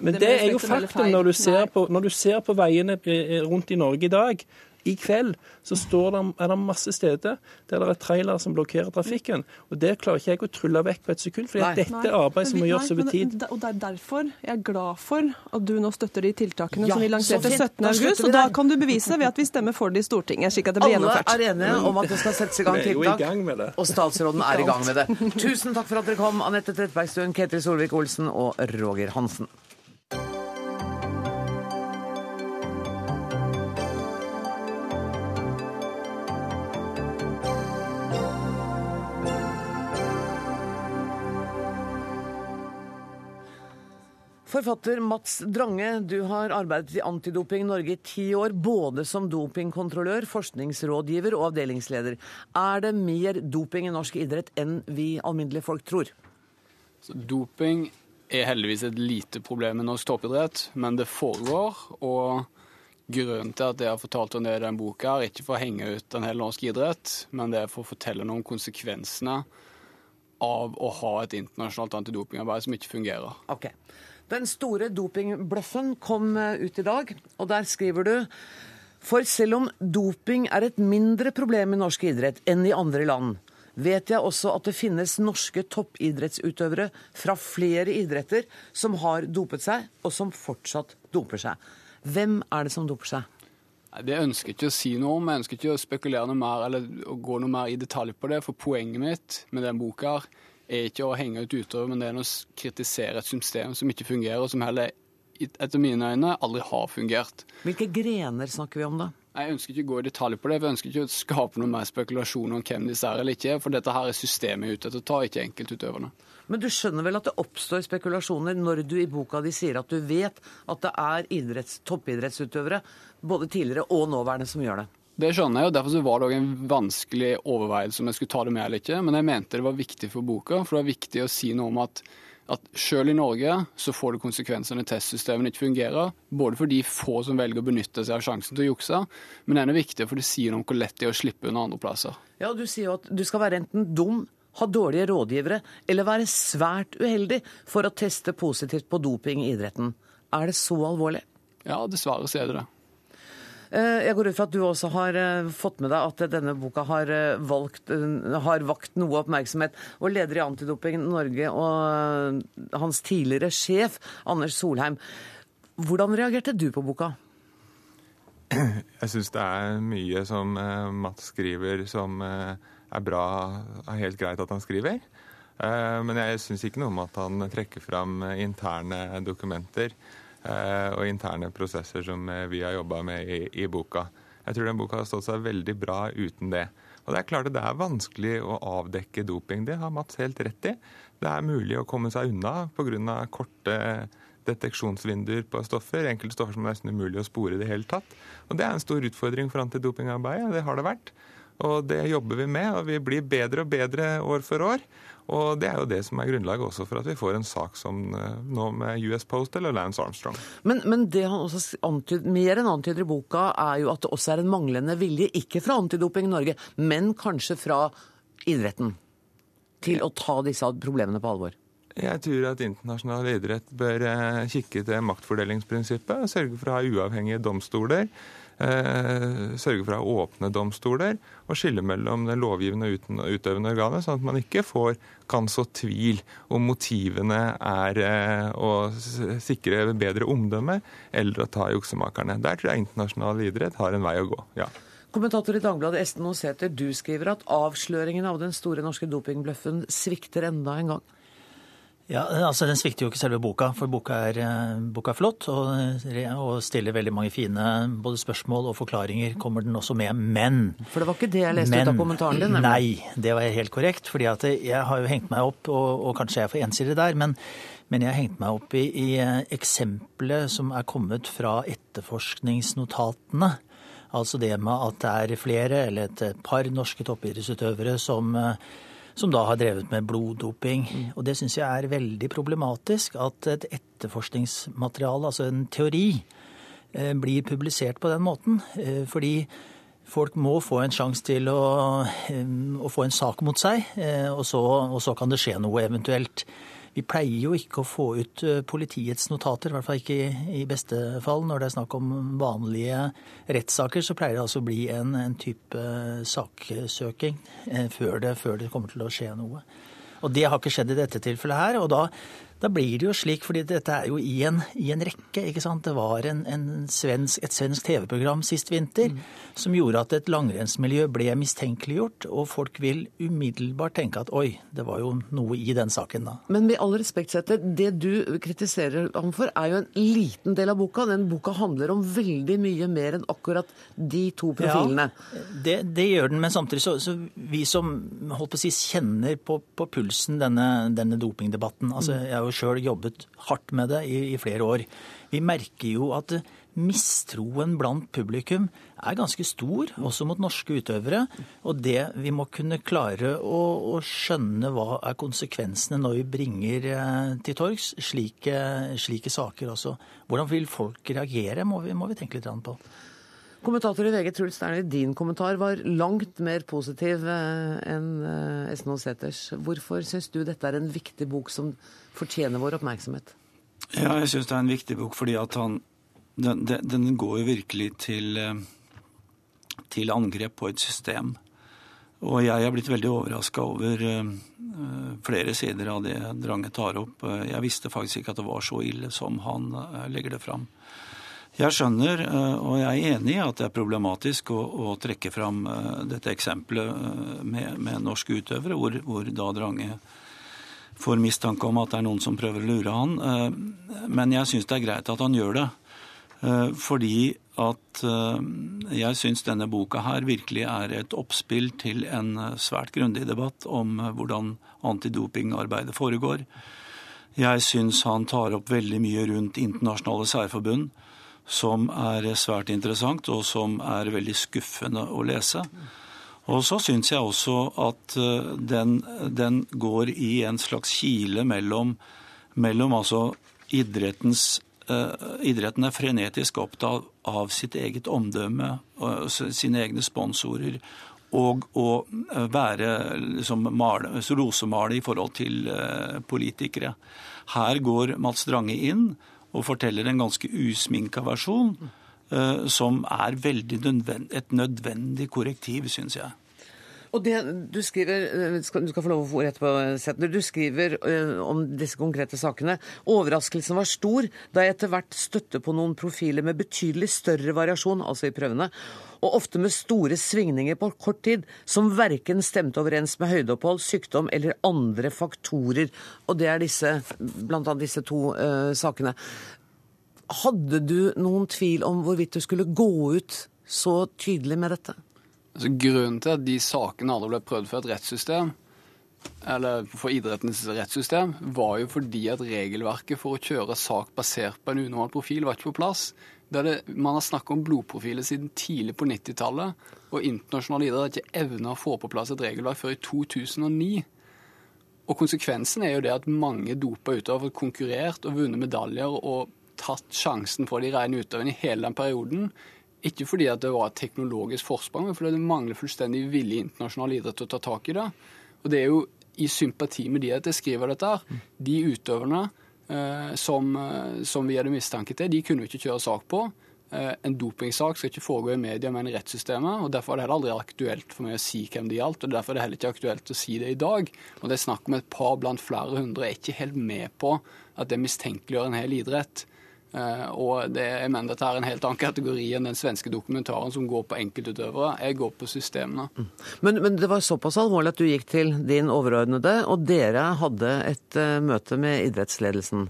Men det er jo faktum når du ser på, når du ser på veiene eh, rundt i Norge i dag i kveld så der, er det masse steder der det er trailere som blokkerer trafikken. Og Det klarer ikke jeg å trylle vekk på et sekund, for dette er arbeid som må gjøres over tid. Og Det er derfor jeg er glad for at du nå støtter de tiltakene ja, som vi lanserte 17.8. Og da kan du bevise ved at vi stemmer for det i Stortinget, slik at det blir gjennomført. Alle er enige om at det skal settes i gang tiltak, og statsråden er i gang med det. Tusen takk for at dere kom, Anette Trettebergstuen, Ketil Solvik-Olsen og Roger Hansen. Forfatter Mats Drange, du har arbeidet i Antidoping Norge i ti år, både som dopingkontrollør, forskningsrådgiver og avdelingsleder. Er det mer doping i norsk idrett enn vi alminnelige folk tror? Så doping er heldigvis et lite problem i norsk toppidrett, men det foregår. Og grunnen til at jeg har fortalt om det i den boka, er ikke for å henge ut en hel norsk idrett, men det er for å fortelle noe om konsekvensene av å ha et internasjonalt antidopingarbeid som ikke fungerer. Okay. Den store dopingbløffen kom eh, ut i dag, og der skriver du For selv om doping er et mindre problem i norsk idrett enn i andre land, vet jeg også at det finnes norske toppidrettsutøvere fra flere idretter som har dopet seg, og som fortsatt doper seg. Hvem er det som doper seg? Det ønsker ikke å si noe om. Jeg ønsker ikke å spekulere noe mer eller gå noe mer i detalj på det. For poenget mitt med den boka er ikke å henge ut utøvere, men det er å kritisere et system som ikke fungerer, og som heller etter mine øyne aldri har fungert. Hvilke grener snakker vi om da? Jeg ønsker ikke å gå i detalj på det, for jeg ønsker ikke å skape noe mer spekulasjon om hvem disse er eller ikke. For dette her er systemet ute etter å ta, ikke enkeltutøverne. Men du skjønner vel at det oppstår spekulasjoner når du i boka di sier at du vet at det er idretts, toppidrettsutøvere, både tidligere og nåværende, som gjør det? Det skjønner jeg, og derfor var det også en vanskelig overveielse om jeg skulle ta det med eller ikke. Men jeg mente det var viktig for boka, for det var viktig å si noe om at at selv i Norge så får det konsekvenser når testsystemene ikke fungerer. Både for de få som velger å benytte seg av sjansen til å jukse, men enda viktigere for det sier noe om hvor lett det er å slippe unna andre plasser. Ja, Du sier jo at du skal være enten dum, ha dårlige rådgivere eller være svært uheldig for å teste positivt på doping i idretten. Er det så alvorlig? Ja, dessverre så er det det. Eh, jeg går ut fra at du også har eh, fått med deg at denne boka har, eh, valgt, har vakt noe oppmerksomhet. Og leder i Antidoping Norge og hans tidligere sjef, Anders Solheim. Hvordan reagerte du på boka? Jeg syns det er mye som Mats skriver som er bra, er helt greit at han skriver. Men jeg syns ikke noe om at han trekker fram interne dokumenter Eh, og interne prosesser som eh, vi har jobba med i, i, boka. Jeg tror den boka har stått seg veldig bra uten det. Og Det er klart det er vanskelig å avdekke doping. Det har Mats helt rett i. Det er mulig å komme seg unna pga. korte deteksjonsvinduer på stoffer. Enkelte stoffer som er nesten umulig å spore i det hele tatt. Og Det er en stor utfordring for antidopingarbeidet. Det har det vært. Og det jobber vi med, og vi blir bedre og bedre år for år. Og det er jo det som er grunnlaget også for at vi får en sak som eh, nå med US Post eller Lance Armstrong. Men, men det han også antyd, mer enn antyder i boka, er jo at det også er en manglende vilje, ikke fra Antidoping Norge, men kanskje fra idretten, til å ta disse problemene på alvor. Jeg tror at internasjonal idrett bør eh, kikke til maktfordelingsprinsippet, sørge for å ha uavhengige domstoler sørge for å ha åpne domstoler og skille mellom det lovgivende og utøvende organet, sånn at man ikke får, kan så tvil om motivene er eh, å sikre bedre omdømme eller å ta juksemakerne. Der tror jeg internasjonal idrett har en vei å gå. ja. Kommentator i Dagbladet Esten Nosæter, du skriver at avsløringen av den store norske dopingbløffen svikter enda en gang. Ja, altså Den svikter jo ikke selve boka, for boka er, eh, boka er flott og, og, stiller veldig mange fine både spørsmål og forklaringer. kommer den også med, Men For det var ikke det jeg leste men, ut av kommentaren din? Nemlig. Nei, det var helt korrekt. fordi at jeg har jo hengt meg opp, og, og kanskje jeg er for ensidig der, men, men jeg har hengt meg opp i, i eh, eksempelet som er kommet fra etterforskningsnotatene. Altså det med at det er flere eller et par norske toppidrettsutøvere som eh, som da har drevet med bloddoping. Mm. Og det syns jeg er veldig problematisk at et etterforskningsmateriale, altså en teori, eh, blir publisert på den måten. Eh, fordi folk må få en sjanse til å, eh, å, få en sak mot seg, og så, og så kan det skje noe eventuelt. Vi pleier jo ikke å få ut eh, politiets notater, i hvert fall ikke i, beste fall. Når det er snakk om vanlige rettssaker, så pleier det altså å bli en, en type saksøking eh, før det, før det kommer til å skje noe. Og det har ikke skjedd i dette tilfellet her. og da da blir det jo slik, fordi dette er jo i en, i en rekke. ikke sant? Det var en, en svensk, et svensk TV-program sist vinter mm. som gjorde at et langrennsmiljø ble mistenkeliggjort, og folk vil umiddelbart tenke at oi, det var jo noe i den saken da. Men med all respekt, Sette, det du kritiserer ham for, er jo en liten del av boka. Den boka handler om veldig mye mer enn akkurat de to profilene. Ja, det, det gjør den, men samtidig så, så vi som holdt på å si, kjenner på, på pulsen denne, denne dopingdebatten altså jeg er jo sjøl jobbet hardt med det i, i, flere år. Vi merker jo at mistroen blant publikum er ganske stor, også mot norske utøvere. Og det vi må kunne klare å, å skjønne hva er konsekvensene når vi bringer eh, til torgs slike, slike saker også. Hvordan vil folk reagere, må vi, må vi tenke litt på. Kommentator i VG Truls Sterner, din kommentar var langt mer positiv eh, enn Esten Seters. Hvorfor syns du dette er en viktig bok som fortjener vår oppmerksomhet? Ja, jeg syns det er en viktig bok fordi at han den, den går jo virkelig til, eh, til, angrep på et system. Og jeg er blitt veldig overraska over flere sider av det Drange tar opp. Jeg visste faktisk ikke at det var så ille som han legger det fram. Jeg skjønner, eh, og jeg er enig i at det er problematisk å, å trekke fram eh, dette eksempelet eh, med, med norske utøvere, hvor, hvor, da Drange får mistanke om at det er noen som prøver å lure han. Men jeg syns det er greit at han gjør det. Fordi at jeg syns denne boka her virkelig er et oppspill til en svært grundig debatt om hvordan antidopingarbeidet foregår. Jeg syns han tar opp veldig mye rundt internasjonale særforbund som er svært interessant, og som er veldig skuffende å lese. Og så syns jeg også at eh, den, den, går i en slags kile mellom mellom altså idrettens uh, Idretten er frenetisk opptatt av sitt eget omdømme, og sine egne sponsorer, og å være liksom, male, rosemale i forhold til politikere. Her går Mats Drange inn og forteller en ganske usminka versjon, som er nødvendig, et nødvendig korrektiv, syns jeg. Og det du skriver Du skal få lov å få rett på settene. Du skriver uh, om disse konkrete sakene. Overraskelsen var stor da jeg etter hvert støtte på noen profiler med betydelig større variasjon, altså i prøvene, og ofte med store svingninger på kort tid, som verken stemte overens med høydeopphold, sykdom eller andre faktorer. Og det er disse, blant annet disse to uh, sakene. Hadde du noen tvil om hvorvidt du skulle gå ut så tydelig med dette? Altså, grunnen til at de sakene aldri ble prøvd for et rettssystem, eller for idrettens rettssystem, var jo fordi at regelverket for å kjøre sak basert på en unormal profil var ikke på plass. Det, man har snakket om blodprofiler siden tidlig på 90-tallet, og internasjonal idrett har ikke evna å få på plass et regelverk før i 2009. Og konsekvensen er jo det at mange dopa utøvere har konkurrert og vunnet medaljer og tatt sjansen for de rene utøverne i hele den perioden ikke fordi det var et teknologisk forsprang, men fordi det mangler fullstendig vilje i internasjonal idrett til å ta tak i det. Og det er jo i sympati med de at jeg skriver dette her. De utøverne eh, som, eh, som, vi hadde mistanke til, de kunne vi ikke kjøre sak på. Eh, en dopingsak skal ikke foregå i media, men i rettssystemet. og Derfor er det heller aldri aktuelt for meg å si hvem det gjaldt. og Derfor er det heller ikke aktuelt å si det i dag. Og Det er snakk om et par blant flere hundre. Jeg er ikke helt med på at det mistenkeliggjør en hel idrett. Uh, og det, jeg mener dette er en helt annen kategori enn den svenske dokumentaren som går på enkeltutøvere. Jeg går på systemene. Mm. Men, men, det var såpass alvorlig at du gikk til din overordnede, og dere hadde et uh, møte med idrettsledelsen?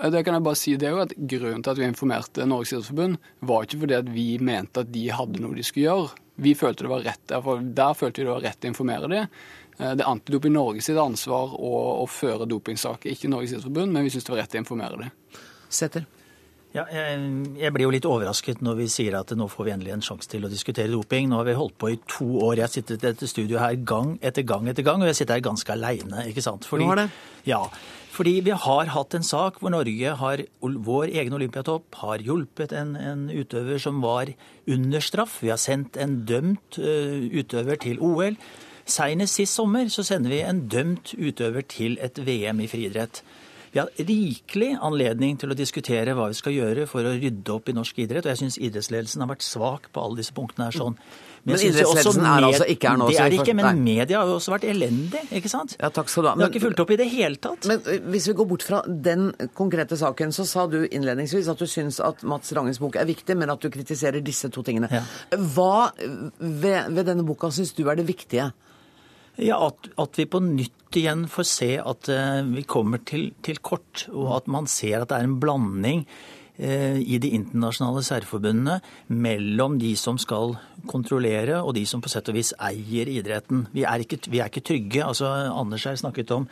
Det kan jeg bare si, det er jo at Grunnen til at vi informerte Norges idrettsforbund, var ikke fordi at vi mente at de hadde noe de skulle gjøre. Vi følte det var rett, Der følte vi det var rett å informere dem. Eh, det er Antidoping Norge sitt ansvar å, å føre dopingsaker, ikke Norges idrettsforbund, men vi syns det var rett å informere dem. Setter. Ja, jeg, jeg, blir jo litt overrasket når vi sier at nå får vi endelig en sjanse til å diskutere doping. Nå har vi holdt på i to år. Jeg har sittet i dette studioet her gang etter gang etter gang, og jeg sitter her ganske aleine. Ikke sant? Fordi, du har det? Ja. Fordi vi har hatt en sak hvor Norge har, vår egen olympiatopp, har hjulpet en, en, utøver som var under straff. Vi har sendt en dømt uh, utøver til OL. Seinest sist sommer så sender vi en dømt utøver til et VM i friidrett. Vi har rikelig anledning til å diskutere hva vi skal gjøre for å rydde opp i norsk idrett. Og jeg syns idrettsledelsen har vært svak på alle disse punktene her. sånn. Men, men idrettsledelsen er altså ikke her nå? Det er det ikke, men media har jo også vært elendig, ikke sant? Ja, takk skal du ha. Men, har ikke fulgt opp i det hele tatt. Men hvis vi går bort fra den konkrete saken, så sa du innledningsvis at du syns at Mats Ranges bok er viktig, men at du kritiserer disse to tingene. Ja. Hva ved, ved denne boka syns du er det viktige? Ja, at, at, vi på nytt igjen får se at uh, vi kommer til, til, kort, og at man ser at det er en blanding uh, i de internasjonale særforbundene mellom de som skal kontrollere, og de som på sett og vis eier idretten. Vi er ikke, vi er ikke trygge. altså Anders har snakket om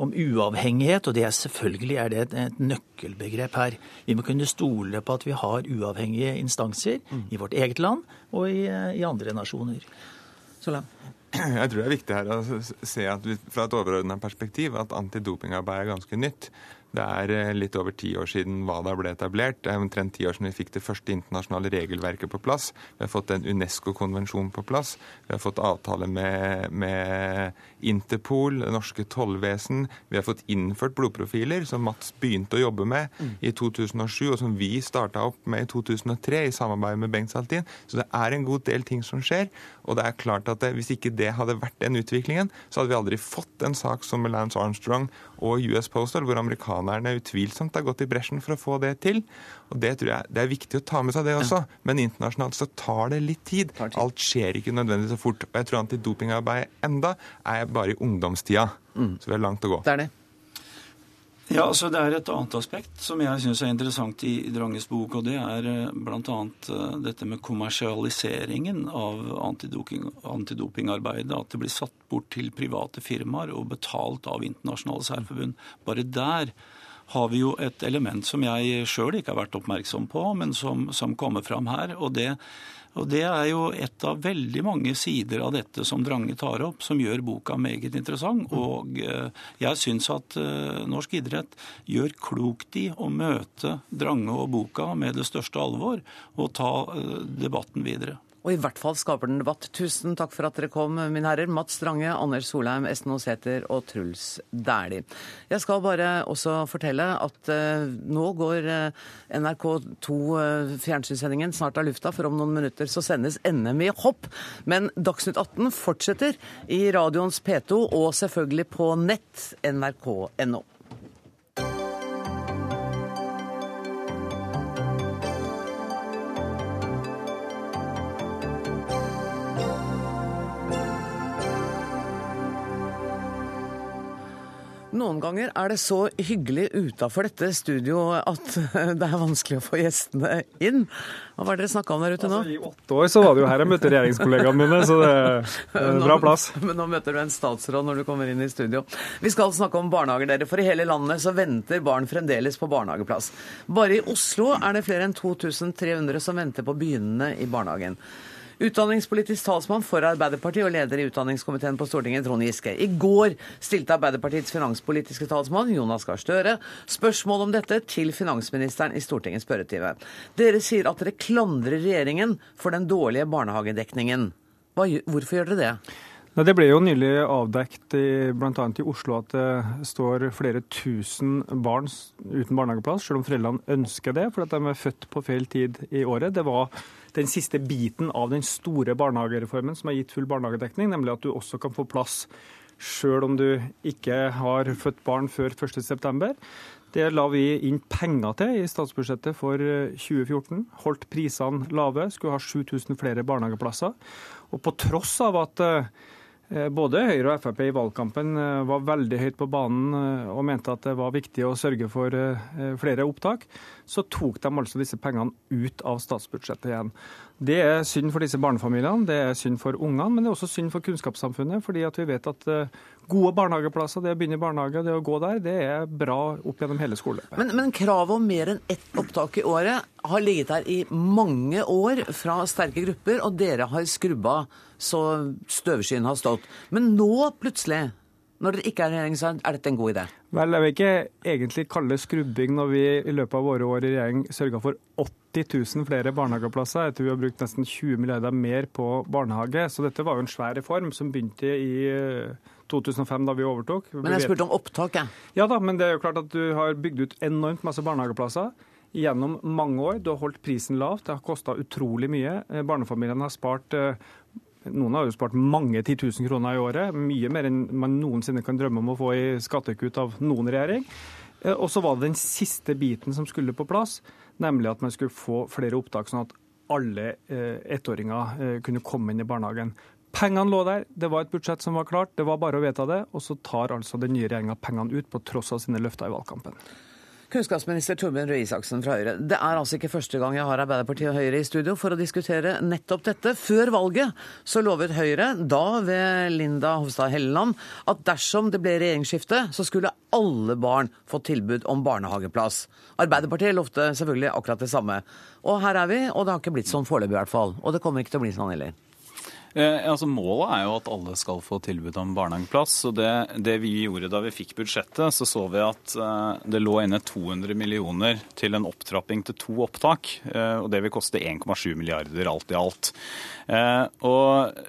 om uavhengighet, og det er selvfølgelig er det et, et, nøkkelbegrep her. Vi må kunne stole på at vi har uavhengige instanser mm. i vårt eget land og i, eh, i andre nasjoner. Så langt. Jeg tror det er viktig her å se at fra et overordna perspektiv at antidopingarbeid er ganske nytt. Det er eh, litt over ti år siden WADA ble etablert. Det er omtrent ti år siden vi fikk det første internasjonale regelverket på plass. Vi har fått en Unesco-konvensjon på plass. Vi har fått avtale med, med Interpol, det norske tollvesen. Vi har fått innført blodprofiler, som Mats begynte å jobbe med mm. i 2007, og som vi starta opp med i 2003 i samarbeid med Bengt Saltin. Så det er en god del ting som skjer. Og det er klart at det, hvis ikke det hadde vært den utviklingen, så hadde vi aldri fått en sak som Lance Armstrong og US Postal, hvor amerikanerne utvilsomt har gått i bresjen for å få det til. Og Det tror jeg det er viktig å ta med seg, det også. Men internasjonalt så tar det litt tid. Alt skjer ikke nødvendigvis så fort. Og jeg tror antidopingarbeid enda er bare i ungdomstida. Mm. Så vi har langt å gå. Det er det. Ja, så Det er et annet aspekt som jeg syns er interessant i Dranges bok. og Det er eh, bl.a. Eh, dette med kommersialiseringen av antidopingarbeidet. At det blir satt bort til private firmaer og betalt av internasjonale særforbund. Bare der har vi jo et element som jeg sjøl ikke har vært oppmerksom på, men som, som kommer fram her. og det Og Det er jo et av veldig mange sider av dette som Drange tar opp, som gjør boka meget interessant. Og eh, jeg syns at eh, norsk idrett gjør klokt i å møte Drange og boka med det største alvor, og ta eh, debatten videre. Og i hvert fall skaper den debatt. Tusen takk for at dere kom, mine herrer. Mats Strange, Anders Solheim, Esten Aasæter og Truls Dæhlie. Jeg skal bare også fortelle at uh, nå går uh, NRK2 uh, fjernsynssendingen snart av lufta, for om noen minutter så sendes NM i hopp. Men Dagsnytt 18 fortsetter i radioens P2 og selvfølgelig på nett nrk.no. Noen ganger er det så hyggelig utafor dette studioet at det er vanskelig å få gjestene inn. Hva var det dere snakka om der ute nå? Altså, I åtte år så var det jo her jeg møtte regjeringskollegaene mine, så det er en bra plass. Men nå møter du en statsråd når du kommer inn i studio. Vi skal snakke om barnehager, dere. For i hele landet så venter barn fremdeles på barnehageplass. Bare i Oslo er det flere enn 2300 som venter på begynnende i barnehagen. Utdanningspolitisk talsmann for Arbeiderpartiet og leder i utdanningskomiteen på Stortinget, Trond Giske. I går stilte Arbeiderpartiets finanspolitiske talsmann, Jonas Gahr Støre, spørsmål om dette til finansministeren i Stortingets spørretime. Dere sier at dere klandrer regjeringen for den dårlige barnehagedekningen. Hva, hvorfor gjør dere det? Det ble jo nylig avdekt bl.a. i Oslo at det står flere tusen barn uten barnehageplass, selv om foreldrene ønsker det, fordi de er født på feil tid i året. Det var den siste biten av den store barnehagereformen som har gitt full barnehagedekning, nemlig at du også kan få plass sjøl om du ikke har født barn før 1.9. Det la vi inn penger til i statsbudsjettet for 2014. Holdt prisene lave, skulle ha 7000 flere barnehageplasser. Og på tross av at Eh, både Høyre og Frp i valgkampen eh, var veldig høyt på banen eh, og mente at det var viktig å sørge for flere opptak. Så tok de altså disse pengene ut av statsbudsjettet igjen. Det er synd for disse barnefamiliene, det er synd for ungene, men det er også synd for kunnskapssamfunnet. fordi vi vet at gode barnehageplasser, det å begynne i barnehage, det å gå der, det er bra opp gjennom hele skoleløpet. Men, men kravet om mer enn ett opptak i året har ligget der i mange år fra sterke grupper, og dere har skrubba så støvskyen har stått. Men nå plutselig, når dere ikke er i regjering, så er dette en god idé? Vel, jeg vil ikke egentlig kalle det skrubbing når vi i løpet av våre år i regjering sørga for 80 000 flere barnehageplasser. etter vi har brukt nesten 20 milliarder mer på barnehage. Så dette var jo en svær reform som begynte i 2005, eh, da vi overtok. Men jeg spurte om opptak, jeg. Ja da, men det er jo klart at du har bygd ut enormt masse barnehageplasser gjennom mange år. Du har holdt prisen lavt. Det har kosta utrolig mye. Eh, barnefamiliene har spart eh, noen har jo spart mange titusen kroner i året, mye mer enn man noensinne kan drømme om å få i skattekutt av noen regjering. Eh, og så var det den siste biten som skulle på plass, nemlig at man skulle få flere opptak, sånn at alle eh, ettåringer eh, kunne komme inn i barnehagen. Pengene lå der, det var et budsjett som var klart, det var bare å vedta det. Og så tar altså den nye regjeringa pengene ut, på tross av sine løfter i valgkampen. Kunnskapsminister Torbjørn Røe Isaksen fra Høyre. Det er altså ikke første gang jeg har Arbeiderpartiet og Høyre i studio for å diskutere nettopp dette. Før valget så lovet Høyre, da ved Linda Hofstad Helleland, at dersom det ble regjeringsskifte, så skulle alle barn få tilbud om barnehageplass. Arbeiderpartiet lovte selvfølgelig akkurat det samme. Og her er vi, og det har ikke blitt sånn foreløpig i hvert fall. Og det kommer ikke til å bli sånn heller. Eh, altså Målet er jo at alle skal få tilbud om barnehageplass. og det, det, vi gjorde da vi fikk budsjettet, så så vi at eh, det lå inne 200 millioner til en opptrapping til to opptak. Eh, og det vil koste 1,7 milliarder alt i alt. Eh, og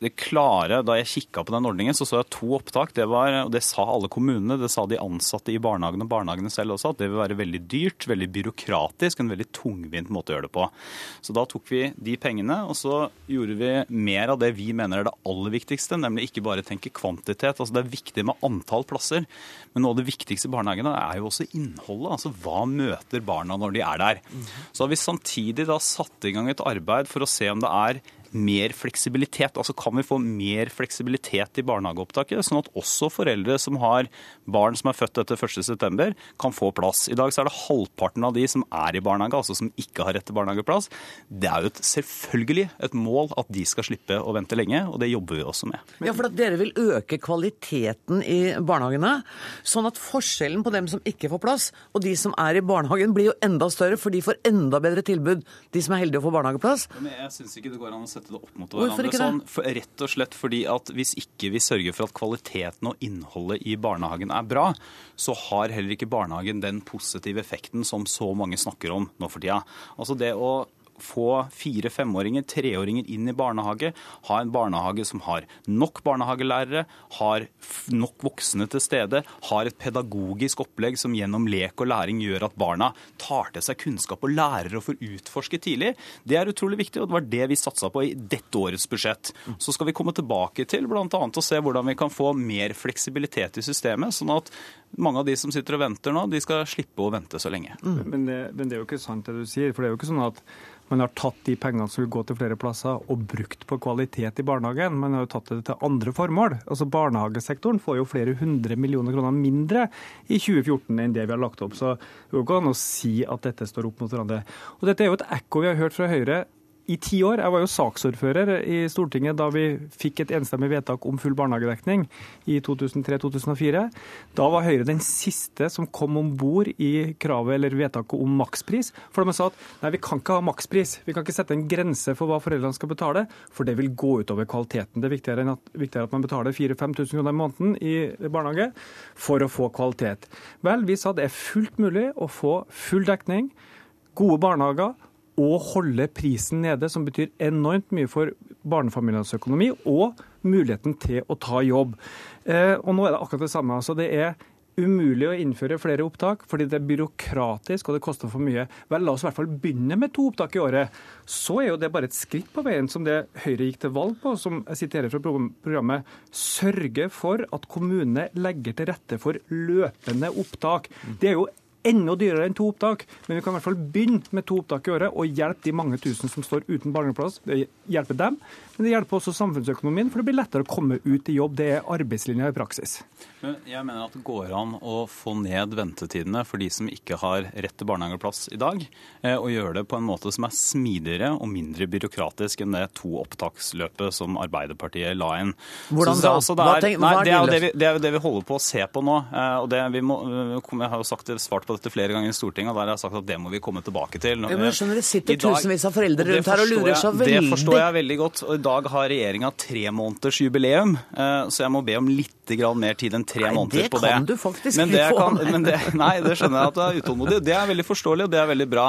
det klare, Da jeg kikka på den ordningen, så så jeg to opptak. Det var, og det sa alle kommunene, det sa de ansatte i barnehagene og barnehagene selv også, at det vil være veldig dyrt, veldig byråkratisk, en veldig tungvint måte å gjøre det på. Så da tok vi de pengene, og så gjorde vi mer av det vi mener er det aller viktigste, nemlig ikke bare tenke kvantitet. Altså Det er viktig med antall plasser, men noe av det viktigste i barnehagene er jo også innholdet. Altså hva møter barna når de er der. Så har vi samtidig da satt i gang et arbeid for å se om det er mer fleksibilitet? Altså Kan vi få mer fleksibilitet i barnehageopptaket, sånn at også foreldre som har barn som er født etter 1.9, kan få plass? I dag så er det halvparten av de som er i barnehage, altså som ikke har rett til barnehageplass. Det er jo et, selvfølgelig et mål at de skal slippe å vente lenge, og det jobber vi også med. Ja, for at Dere vil øke kvaliteten i barnehagene, sånn at forskjellen på dem som ikke får plass, og de som er i barnehagen, blir jo enda større, for de får enda bedre tilbud, de som er heldige å få barnehageplass. Men jeg synes ikke det går an å sette det opp mot hverandre. Sånn, for, rett og slett fordi at hvis ikke vi sørger for at kvaliteten og innholdet i barnehagen er bra, så har heller ikke barnehagen den positive effekten som så mange snakker om nå for tida. Altså det å få fire, femåringer, treåringer inn i barnehage, ha en barnehage som har nok barnehagelærere, har nok voksne til stede, har et pedagogisk opplegg som gjennom lek og læring gjør at barna tar til seg kunnskap og lærer å få utforske tidlig, det er utrolig viktig, og det var det vi satsa på i dette årets budsjett. Så skal vi komme tilbake til bl.a. å se hvordan vi kan få mer fleksibilitet i systemet, sånn at mange av de som sitter og venter nå, de skal slippe å vente så lenge. Men det, men det er jo ikke sant det du sier. For det er jo ikke sånn at man har tatt de pengene som vil gå til flere plasser og brukt på kvalitet i barnehagen. Man har jo tatt det til andre formål. Altså Barnehagesektoren får jo flere hundre millioner kroner mindre i 2014 enn det vi har lagt opp. Så det går ikke an å si at dette står opp mot hverandre. Og Dette er jo et ekko vi har hørt fra Høyre i ti år. Jeg var jo saksordfører i Stortinget da vi fikk et enstemmig vedtak om full barnehagedekning i 2003-2004. Da var Høyre den siste som kom om bord i kravet eller vedtaket om makspris. For de sa at nei, vi kan ikke ha makspris. Vi kan ikke sette en grense for hva foreldrene skal betale, for det vil gå utover kvaliteten. Det er viktigere, at, viktigere at man betaler 4000-5000 kroner i måneden i barnehage for å få kvalitet. Vel, vi sa det er fullt mulig å få full dekning, gode barnehager og holde prisen nede, som betyr enormt mye for barnefamilienes økonomi og muligheten til å ta jobb. Eh, og nå er det akkurat det samme. Altså, det er umulig å innføre flere opptak fordi det er byråkratisk og det koster for mye. Vel, la oss i hvert fall begynne med to opptak i året. Så er jo det bare et skritt på veien som det Høyre gikk til valg på, som jeg siterer fra program- programmet. Sørge for at kommunene legger til rette for løpende opptak. Det er jo enda dyrere enn to opptak, men vi kan i hvert fall begynne med to opptak i året og hjelpe de mange tusen som står uten barnehageplass. Det hjelper dem, men det hjelper også samfunnsøkonomien, for det blir lettere å komme ut i jobb. Det er arbeidslinja i praksis. Men jeg mener at det går an å få ned ventetidene for de som ikke har rett til barnehageplass i dag, eh, og gjøre det på en måte som er smidigere og mindre byråkratisk enn det to opptaksløpet som Arbeiderpartiet la inn. Hvordan Så da? altså det er- nei, det er det vi- det er jo det vi holder på å se på nå. eh, og det vi må, Jeg har jo sagt det, svart på dette flere ganger i Stortinget, og der har jeg sagt at det må vi komme tilbake til. Ja, men jeg skjønner, det sitter dag- tusenvis av foreldre rundt her og lurer så veldig Det forstår jeg veldig godt. Og i dag har regjeringa tre måneders jubileum, eh, så jeg må be om litt mer tid enn tre Nei, måneder det på det. kan du faktisk men det få. kan, men det, Nei, det skjønner jeg at du er utålmodig. Det er veldig forståelig, og det er veldig bra.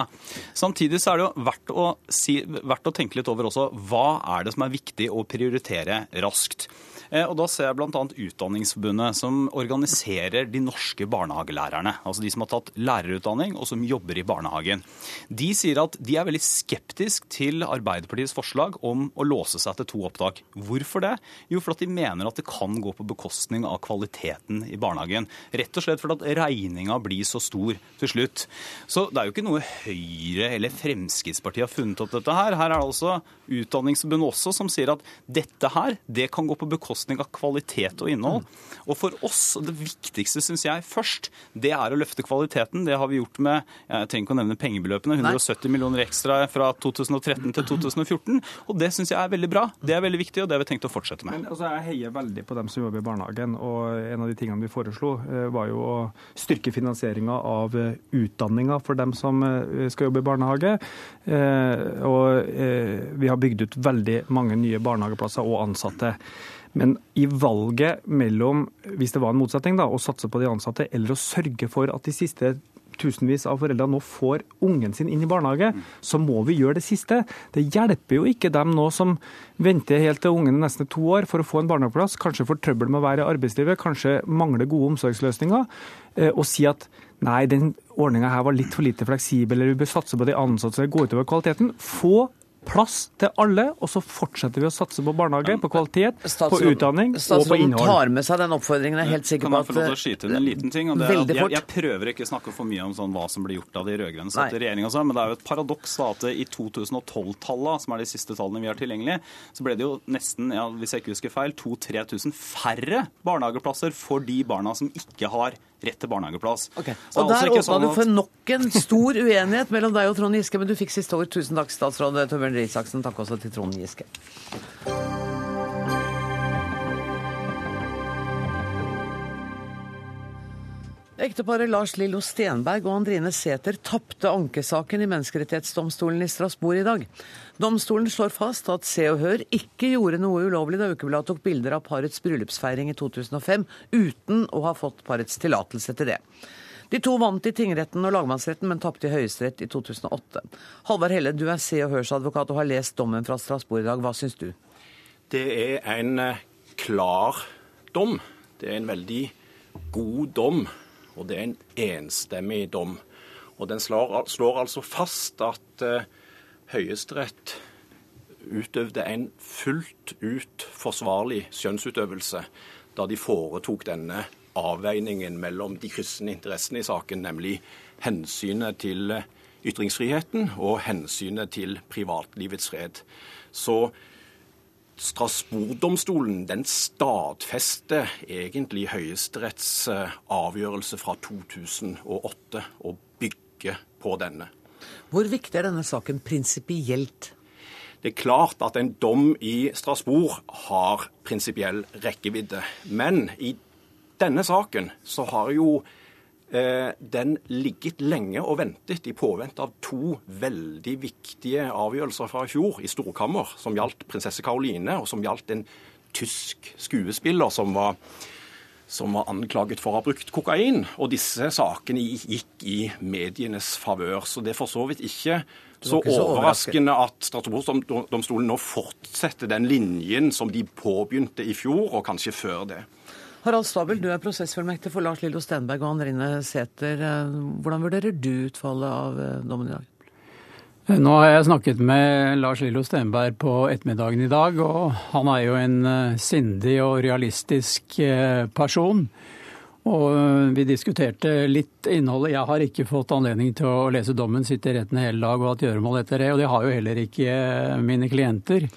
Samtidig så er det jo verdt å, si, verdt å tenke litt over også hva er det som er viktig å prioritere raskt. Eh, Og Da ser jeg bl.a. Utdanningsforbundet, som organiserer de norske barnehagelærerne. Altså de som har tatt lærerutdanning og som jobber i barnehagen. De sier at de er veldig skeptisk til Arbeiderpartiets forslag om å låse seg til to opptak. Hvorfor det? Jo, for at de mener at det kan gå på bekostning av kvaliteten i barnehagen. Rett og slett fordi at regninga blir så stor til slutt. Så det er jo ikke noe Høyre eller Fremskrittspartiet har funnet opp dette her. Her er det altså Utdanningsforbundet også som sier at dette her, det kan gå på bekostning av kvalitet og innhold. Og for oss, det viktigste syns jeg først, det er å løfte kvaliteten. Det har vi gjort med jeg trenger ikke å nevne pengebeløpene, 170 millioner ekstra fra 2013 til 2014. Og det syns jeg er veldig bra. Det er veldig viktig, og det har vi tenkt å fortsette med. Men, altså, jeg heier veldig på dem som jobber i barnehagen. og En av de tingene vi foreslo, eh, var jo å styrke finansieringa av eh, utdanninga for dem som eh, skal jobbe i barnehage. Eh, Og vi har bygd ut veldig mange nye barnehageplasser og ansatte. Men i valget mellom, hvis det var en motsetning, da, å satse på de ansatte eller å sørge for at de siste tusenvis av foreldre nå får ungen sin inn i barnehage, så må vi gjøre det siste. Det hjelper jo ikke dem nå som venter helt til ungen er nesten to år for å få en barnehageplass, kanskje får trøbbel med å være i arbeidslivet, kanskje mangler gode omsorgsløsninger, eh, og si at nei, den ordninga her var litt for lite fleksibel, eller vi bør satse på de ansatte så det går utover kvaliteten. Få plass til alle, og så fortsetter vi å satse på barnehage, på kvalitet, på Statsråden- utdanning og på Statsråden innhold. tar med seg den oppfordringen. Jeg er helt sikker Kan på jeg få lov til å at skyte inn en liten ting? Og det er at jeg, jeg prøver ikke å snakke for mye om sånn hva som ble gjort av de rød-grønne satt i regjering sånn, men det er jo et paradoks da at i 2012-tallene, som er de siste tallene vi har tilgjengelig, så ble det jo nesten, ja, hvis jeg ikke husker feil, 2000-3000 færre barnehageplasser for de barna som ikke har rett til barnehageplass. Okay. Og altså der ikke åpna sånn du for nok en stor uenighet mellom deg og Trond Giske, men du fikk siste ord. Tusen takk, statsråd Torbjørn Røe Isaksen. Takk også til Trond Giske. Ekteparet Lars Lillo Stenberg og Andrine Sæther tapte ankesaken i Menneskerettighetsdomstolen i Strasbourg i dag. Domstolen slår fast at Se og Hør ikke gjorde noe ulovlig da Ukebladet tok bilder av parets bryllupsfeiring i 2005 uten å ha fått parets tillatelse til det. De to vant i tingretten og lagmannsretten, men tapte i Høyesterett i 2008. Halvard Helle, du er Se og Hørs advokat og har lest dommen fra Strasbourg i dag. Hva syns du? Det er en eh, klar dom. Det er en veldig god dom, og det er en enstemmig dom. Og den slår, slår altså fast at eh, Høyesterett utøvde en fullt ut forsvarlig skjønnsutøvelse da de foretok denne avveiningen mellom de kryssende interessene i saken, nemlig hensynet til eh, ytringsfriheten og hensynet til privatlivets fred. Så Strasbourg-domstolen den stadfester egentlig Høyesteretts eh, avgjørelse fra 2008 og bygger på denne. Hvor viktig er denne saken prinsipielt? Det er klart at en dom i Strasbourg har prinsipiell rekkevidde. Men i denne saken så har jo den ligget lenge og ventet i påvente av to veldig viktige avgjørelser fra i fjor i Storkammer, som gjaldt prinsesse Karoline, og som gjaldt en tysk skuespiller som var som var anklaget for å ha brukt kokain. Og disse sakene gikk i medienes favør. Så det er for så vidt ikke så, så overraskende at Strasbourgdomstolen nå fortsetter den linjen som de påbegynte i fjor, og kanskje før det. Harald Stabel, du er prosessfullmektig for Lars Lillo Stenberg og Andrine Sæther. Eh, Hvordan vurderer du utfallet av eh, dommen i dag? Nå har jeg snakket med Lars Lillo Stenberg på ettermiddagen i dag, og han er jo en eh, sindig og realistisk eh, person. Og eh, vi diskuterte litt innholdet. Jeg har ikke fått anledning til å lese dommen, sitte i retten hele dag og hatt gjøremål etter det, og det har jo heller ikke eh, mine klienter.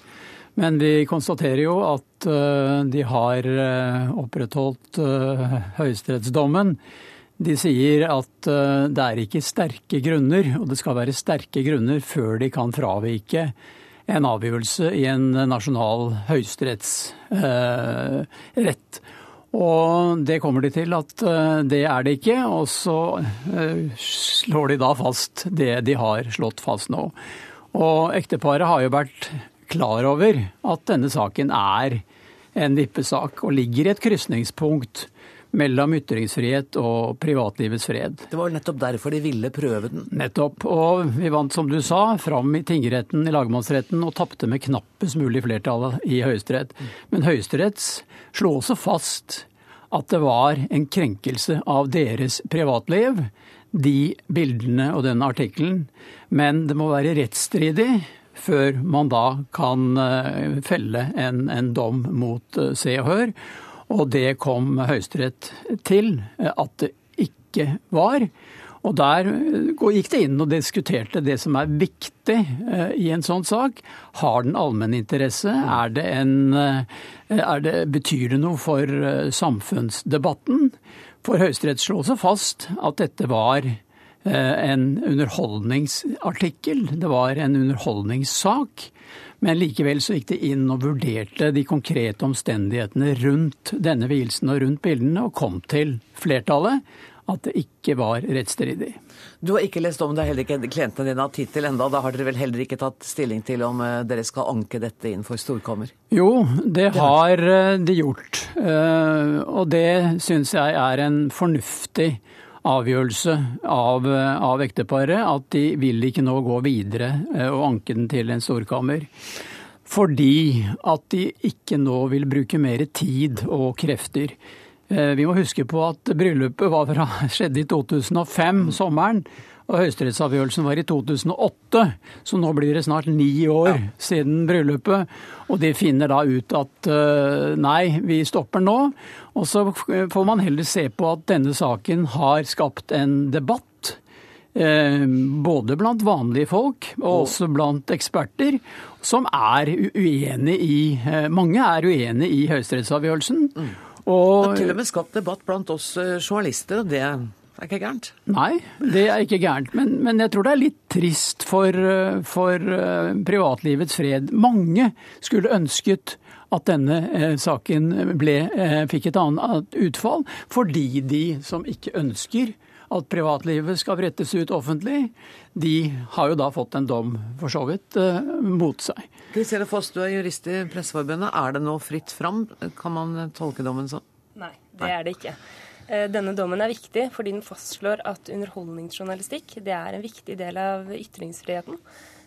Men vi konstaterer jo at eh, de har eh, opprettholdt eh, høyesterettsdommen. De sier at det er ikke sterke grunner, og det skal være sterke grunner før de kan fravike en avgjørelse i en nasjonal høyesterettsrett. Og det kommer de til at det er det ikke, og så slår de da fast det de har slått fast nå. Og ekteparet har jo vært klar over at denne saken er en vippesak og ligger i et krysningspunkt mellom ytringsfrihet og privatlivets fred. Det var nettopp derfor de ville prøve den. Nettopp. Og vi vant, som du sa, fram i tingretten, i lagmannsretten, og tapte med knappest mulig flertall i Høyesterett. Men Høyesterett slo også fast at det var en krenkelse av deres privatliv, de bildene og den artikkelen. Men det må være rettsstridig før man da kan eh, felle en, en dom mot eh, Se og Hør. Og det kom Høyesterett til eh, at det ikke var. Og der gikk det inn og diskuterte det som er viktig i en sånn sak. Har den allmenninteresse? Er det en, er det, betyr det noe for samfunnsdebatten? For Høyesterett slo også fast at dette var en underholdningsartikkel. Det var en underholdningssak. Men likevel så gikk det inn og vurderte de konkrete omstendighetene rundt denne vielsen og rundt bildene, og kom til flertallet at det ikke var rettsstridig. Du har ikke lest om det, heller ikke klientene dine har tid til enda. Da har dere vel heller ikke tatt stilling til om eh, dere skal anke dette inn for storkommer? Jo, det har eh, de gjort. Eh, Og det syns jeg er en fornuftig avgjørelse av, av ekteparet. At de vil ikke nå gå videre og anke den til en storkammer. Fordi at de ikke nå vil bruke mer tid og krefter. Vi må huske på at bryllupet var fra, skjedde i 2005, sommeren. Og høyesterettsavgjørelsen var i 2008, så nå blir det snart ni år ja. siden bryllupet. Og de finner da ut at uh, nei, vi stopper nå. Og så får man heller se på at denne saken har skapt en debatt. Eh, både blant vanlige folk og også blant eksperter, som er uenig i eh, Mange er uenig i høyesterettsavgjørelsen. Mm. Og, det har til og med skapt debatt blant oss journalister, og det det er ikke gærent? Nei, det er ikke gærent. Men, men jeg tror det er litt trist for, for uh, privatlivets fred. Mange skulle ønsket at denne eh, saken ble, eh, fikk et annet utfall, fordi de som ikke ønsker at privatlivet skal brettes ut offentlig, de har jo da fått en dom for så vidt mot seg. Kristine Foss, du er jurist i Presseforbundet. Er det nå fritt fram? Kan man tolke dommen sånn? Nei, det er det ikke. Eh, denne dommen er viktig fordi den fastslår at underholdningsjournalistikk det er en viktig del av ytringsfriheten.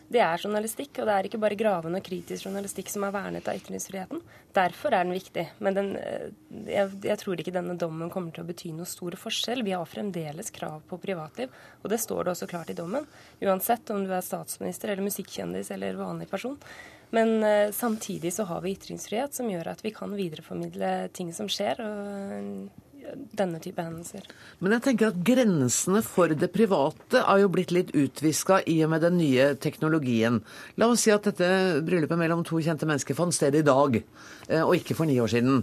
Det er journalistikk, og det er ikke bare gravende og kritisk journalistikk som er vernet av ytringsfriheten. Derfor er den viktig. Men den, eh, jeg, jeg, tror ikke denne dommen kommer til å bety noe stor forskjell. Vi har fremdeles krav på privatliv, og det står det også klart i dommen. Uansett om du er statsminister eller musikkjendis eller vanlig person. Men uh, samtidig så har vi ytringsfrihet som gjør at vi kan videreformidle ting som skjer. og denne type hendelser. Men jeg tenker at grensene for det private er jo blitt litt utviska i og med den nye teknologien. La oss si at dette bryllupet mellom to kjente mennesker fant sted i dag, eh, og ikke for ni år siden.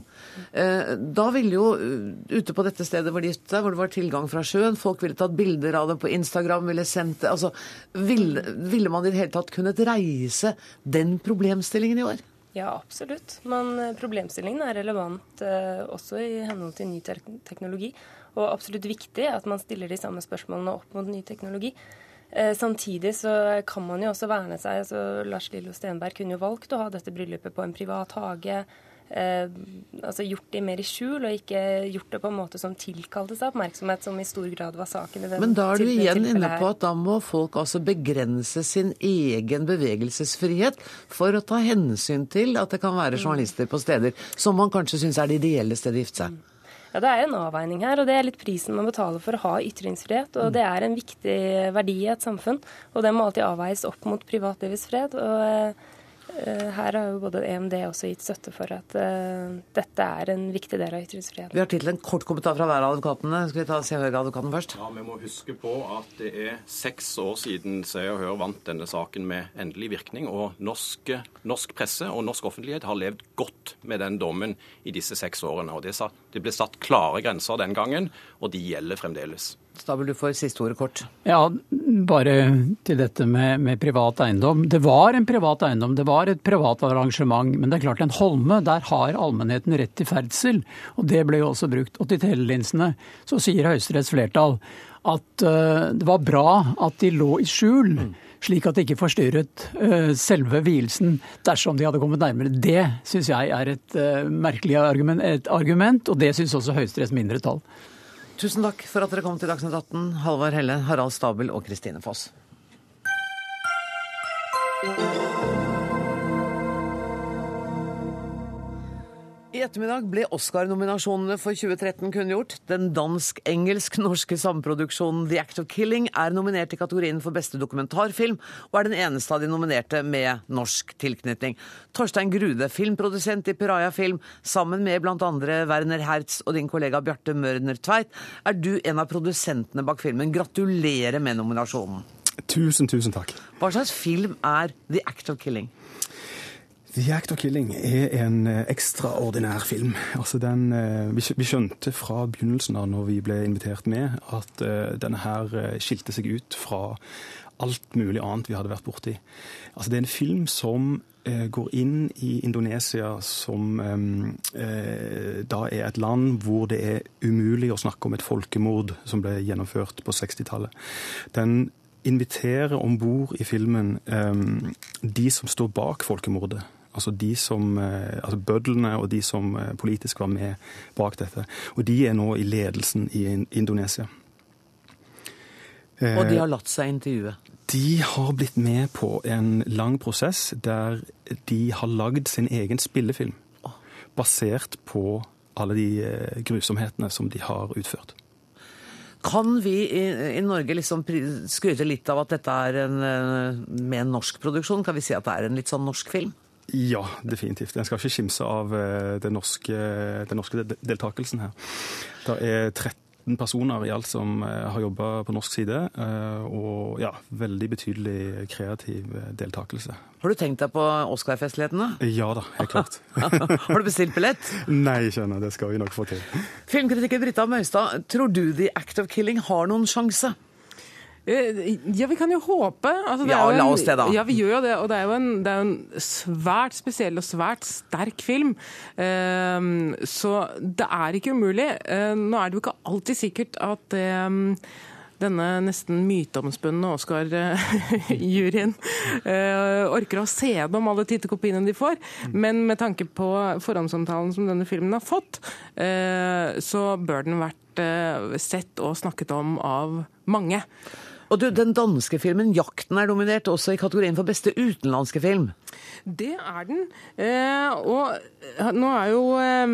Eh, da ville jo eh, ute på dette stedet hvor de giftet seg, hvor det var tilgang fra sjøen, folk ville tatt bilder av det på Instagram, ville sendt det Altså, ville, ville man i det hele tatt kunnet reise den problemstillingen i år? Ja, absolutt. Men eh, problemstillingen er relevant eh, også i henhold til ny te teknologi. Og absolutt viktig at man stiller de samme spørsmålene opp mot ny teknologi. Eh, samtidig så kan man jo også verne seg. altså Lars Lillo Stenberg kunne jo valgt å ha dette bryllupet på en privat hage eh, altså gjort det mer i skjul, og ikke gjort det på en måte som tilkalte seg oppmerksomhet, som i stor grad var saken i den Men da er du igjen inne på at da må folk altså begrense sin egen bevegelsesfrihet for å ta hensyn til at det kan være journalister på steder som man kanskje syns er det ideelle stedet å gifte seg. Ja, Det er en avveining her, og det er litt prisen man betaler for å ha ytringsfrihet. og Det er en viktig verdi i et samfunn, og det må alltid avveies opp mot privatlivets fred. og Eh, her har jo både EMD også gitt støtte for at uh, dette er en viktig del av ytringsfriheten. Vi har tid til en kort kommentar fra hver av advokatene. Skal vi ta Se og Hør-advokaten først? Ja, Vi må huske på at det er seks år siden Se og Hør vant denne saken med endelig virkning. Og norsk, norsk presse og norsk offentlighet har levd godt med den dommen i disse seks årene. Og det, satt, det ble satt klare grenser den gangen, og de gjelder fremdeles. Stabel, du får siste ordet kort. Ja, bare til dette med, med, privat eiendom. Det var en privat eiendom, det var et privat arrangement. Men det er klart en holme, der har allmennheten rett til ferdsel. Og det ble jo også brukt. Og til telelinsene så sier Høyesteretts flertall at uh, det var bra at de lå i skjul. Slik at det ikke forstyrret uh, selve vielsen dersom de hadde kommet nærmere. Det syns jeg er et uh, merkelig argument, et argument, og det syns også Høyesteretts mindretall. Tusen takk for at dere kom til Dagsnytt 18, Halvard Helle, Harald Stabel og Kristine Foss. I ettermiddag ble Oscar-nominasjonene for 2013 kunngjort. Den dansk-engelsk-norske samproduksjonen The Act of Killing er nominert i kategorien for beste dokumentarfilm, og er den eneste av de nominerte med norsk tilknytning. Torstein Grude, filmprodusent i Piraya Film, sammen med bl.a. Werner Hertz og din kollega Bjarte Mørner Tveit, er du en av produsentene bak filmen. Gratulerer med nominasjonen. Tusen, tusen takk. Hva slags film er The Act of Killing? The Killing er en eh, ekstraordinær film. Altså den, eh, vi skjønte fra begynnelsen av når vi ble invitert med, at eh, denne her skilte seg ut fra alt mulig annet vi hadde vært borti. Altså det er en film som går inn i Indonesia, som da er et land hvor det er umulig å snakke om et folkemord som ble gjennomført på 60-tallet. Den inviterer om bord i filmen de som står bak folkemordet altså de som, eh, altså bødlene og de som eh, politisk var med bak dette. Og de er nå i ledelsen i Indonesia. Og de har latt seg intervjue? De har blitt med på en lang prosess der de har lagd sin egen spillefilm. Basert på alle de eh, grusomhetene som de har utført. Kan vi i, i Norge liksom skryte litt av at dette er en, med en norsk produksjon? Kan vi si at det er en litt sånn norsk film? Ja, definitivt. En skal ikke kimse av den norske, den norske deltakelsen her. Det er 13 personer i alt som har jobba på norsk side, og ja, veldig betydelig kreativ deltakelse. Har du tenkt deg på Oscar-festlighetene? Ja da, helt klart. har du bestilt billett? Nei, skjønner, det skal vi nok få til. Filmkritiker Britta Møystad, tror du The Act of Killing har noen sjanse? Ja, vi kan jo håpe. Altså, ja, en, la oss det, da. Ja, vi gjør jo det. Og det er jo en, er en svært spesiell og svært sterk film. Um, så det er ikke umulig. Uh, nå er det jo ikke alltid sikkert at um, denne nesten myteomspunne Oscar-juryen uh, orker å se dem alle tittekopiene de får. Men med tanke på forhåndsomtalen som denne filmen har fått, uh, så bør den vært uh, sett og snakket om av mange. Og du, Den danske filmen 'Jakten' er dominert også i kategorien for beste utenlandske film. Det er den. Eh, og nå er jo eh,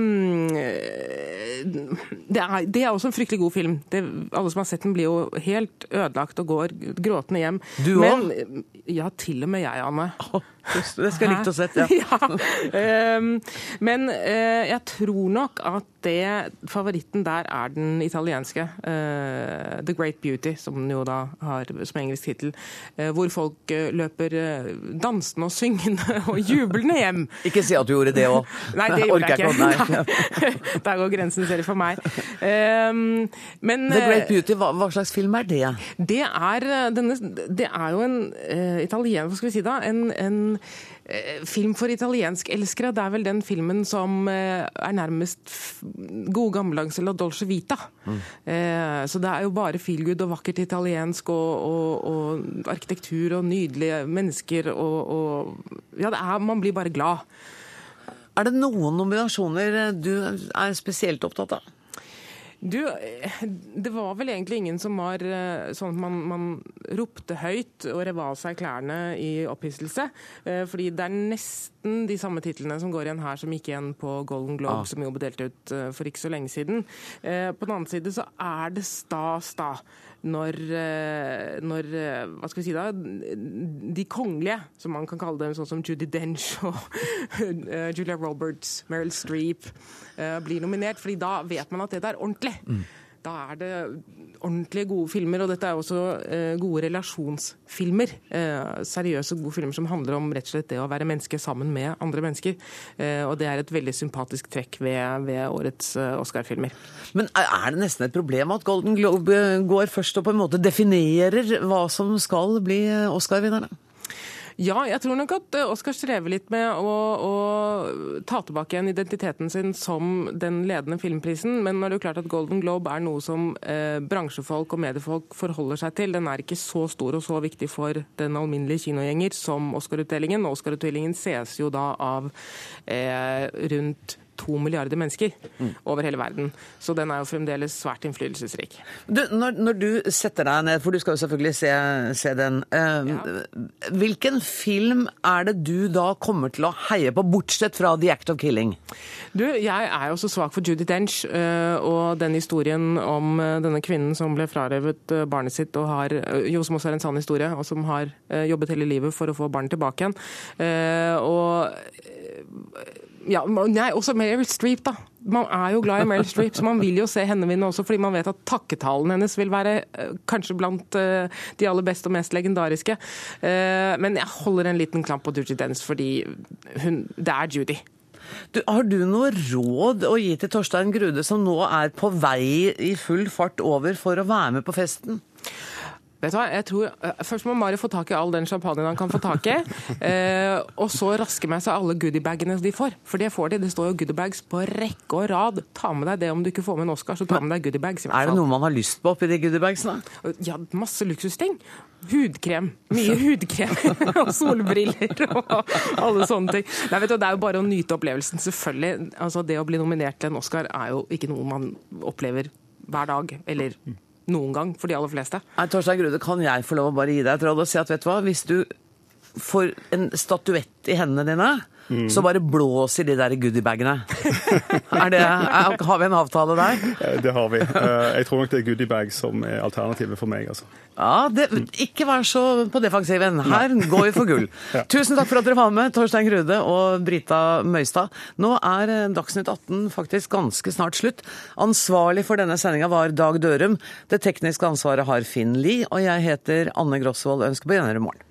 det, er, det, er, også en fryktelig god film. Det, alle som har sett den, blir jo helt ødelagt og går gråtende hjem. Du òg? Ja, til og med jeg, Anne. Oh, det skal jeg likt å sett, ja. ja. Um, men uh, jeg tror nok at det, favoritten der er den italienske. Uh, 'The Great Beauty', som den jo da har som engelsk tittel. Uh, hvor folk løper dansende og syngende og jublende hjem. Ikke si at du gjorde det òg. Nei, det gjorde jeg ikke. Nei. Der går grensen selv for meg. Um, men, 'The Great Beauty', hva, hva, slags film er det? Det er, denne, det er jo en italiensk, hva skal vi si da? En, en uh, film for italienskelskere. Det er vel den filmen som uh, er nærmest gode gammeldags La Dolce Vita. Mm. så det er jo bare feelgood og vakkert italiensk og, og, og arkitektur og nydelige mennesker og, og Ja, er, man blir bare glad. Er det noen nominasjoner du er spesielt opptatt av? Du, det var vel egentlig ingen som var sånn at man, man ropte høyt og rev av seg klærne i opphisselse. Fordi det er nesten de samme titlene som går igjen her, som gikk igjen på Golden Globe, ah. som jo ble delt ut for ikke så lenge siden. På den annen side så er det stas, da når, når, Hva skal vi si da? De kongelige, som man kan kalle dem, sånn som Judy Dench og Julia Roberts, Meryl Streep, blir nominert. fordi da vet man at det er ordentlig. Mm. Da er det ordentlig gode filmer, og dette er også eh, gode relasjonsfilmer. Eh, seriøse, gode filmer som handler om rett og slett det å være menneske sammen med andre mennesker. Eh, og det er et veldig sympatisk trekk ved, ved årets Oscar-filmer. Men er det nesten et problem at Golden Globe går først og på en måte definerer hva som skal bli Oscar-vinnerne? Ja, jeg tror nok at Oskar strever litt med å, å, ta tilbake igjen identiteten sin som den ledende filmprisen. Men nå er det jo klart at Golden Globe er noe som eh, bransjefolk og mediefolk forholder seg til. Den er ikke så stor og så viktig for den alminnelige kinogjenger som Oscar-utdelingen. Oscar-utdelingen ses jo da av eh, rundt to milliarder mennesker mm. over hele verden. Så den er jo fremdeles svært innflytelsesrik. Du, når, når, du setter deg ned, for du skal jo selvfølgelig se, se den, eh, ja. hvilken film er det du da kommer til å heie på, bortsett fra The Act of Killing? Du, jeg er jo så svak for Judy Dench eh, og den historien om eh, denne kvinnen som ble frarøvet eh, barnet sitt, og har, jo, som også er en sann historie, og som har jobbet hele livet for å få barnet tilbake igjen. Og ja, nei, også Meryl Streep, da. Man er jo glad i Meryl Streep, så man vil jo se henne vinne også, fordi man vet at takketalen hennes vil være uh, kanskje blant uh, de aller beste og mest legendariske. Uh, men jeg holder en liten klamp på Judy Dennis, fordi hun, det er Judy. Du, har du noe råd å gi til Torstein Grude, som nå er på vei i full fart over for å være med på festen? Vet du hva, jeg tror eh, Først må Mari få tak i all den champagnen han kan få tak i. Eh, og så raske med seg alle goodiebagene de får. For det får de. Det står jo goodiebags på rekke og rad. Ta med deg det om du ikke får med en Oscar, så ta med deg goodiebags. Er det noe man har lyst på oppi de goodiebagsene? Ja, masse luksusting. Hudkrem. Mye hudkrem. og solbriller og alle sånne ting. Nei, vet du, Det er jo bare å nyte opplevelsen, selvfølgelig. Altså, Det å bli nominert til en Oscar er jo ikke noe man opplever hver dag. eller noen gang for de aller fleste. Nei, Torstein Grude, kan jeg få lov å bare gi deg et råd og si at vet du hva, hvis du får en statuett i hendene dine, Mm. så bare blåser de der goodiebagene. Det, har vi en avtale der? Det har vi. Eh, Jeg tror nok det er goodiebag som er alternativet for meg. altså. Ja, det, Ikke vær så på defensiven. Her går vi for gull. Tusen takk for at dere var med, Torstein Grude og Brita Møystad. Nå er eh, Dagsnytt 18 faktisk ganske snart slutt. Ansvarlig for denne sendinga var Dag Dørum. Det tekniske ansvaret har Finn Lie, og jeg heter Anne Grosvold. Ønsker på gjenhør i morgen.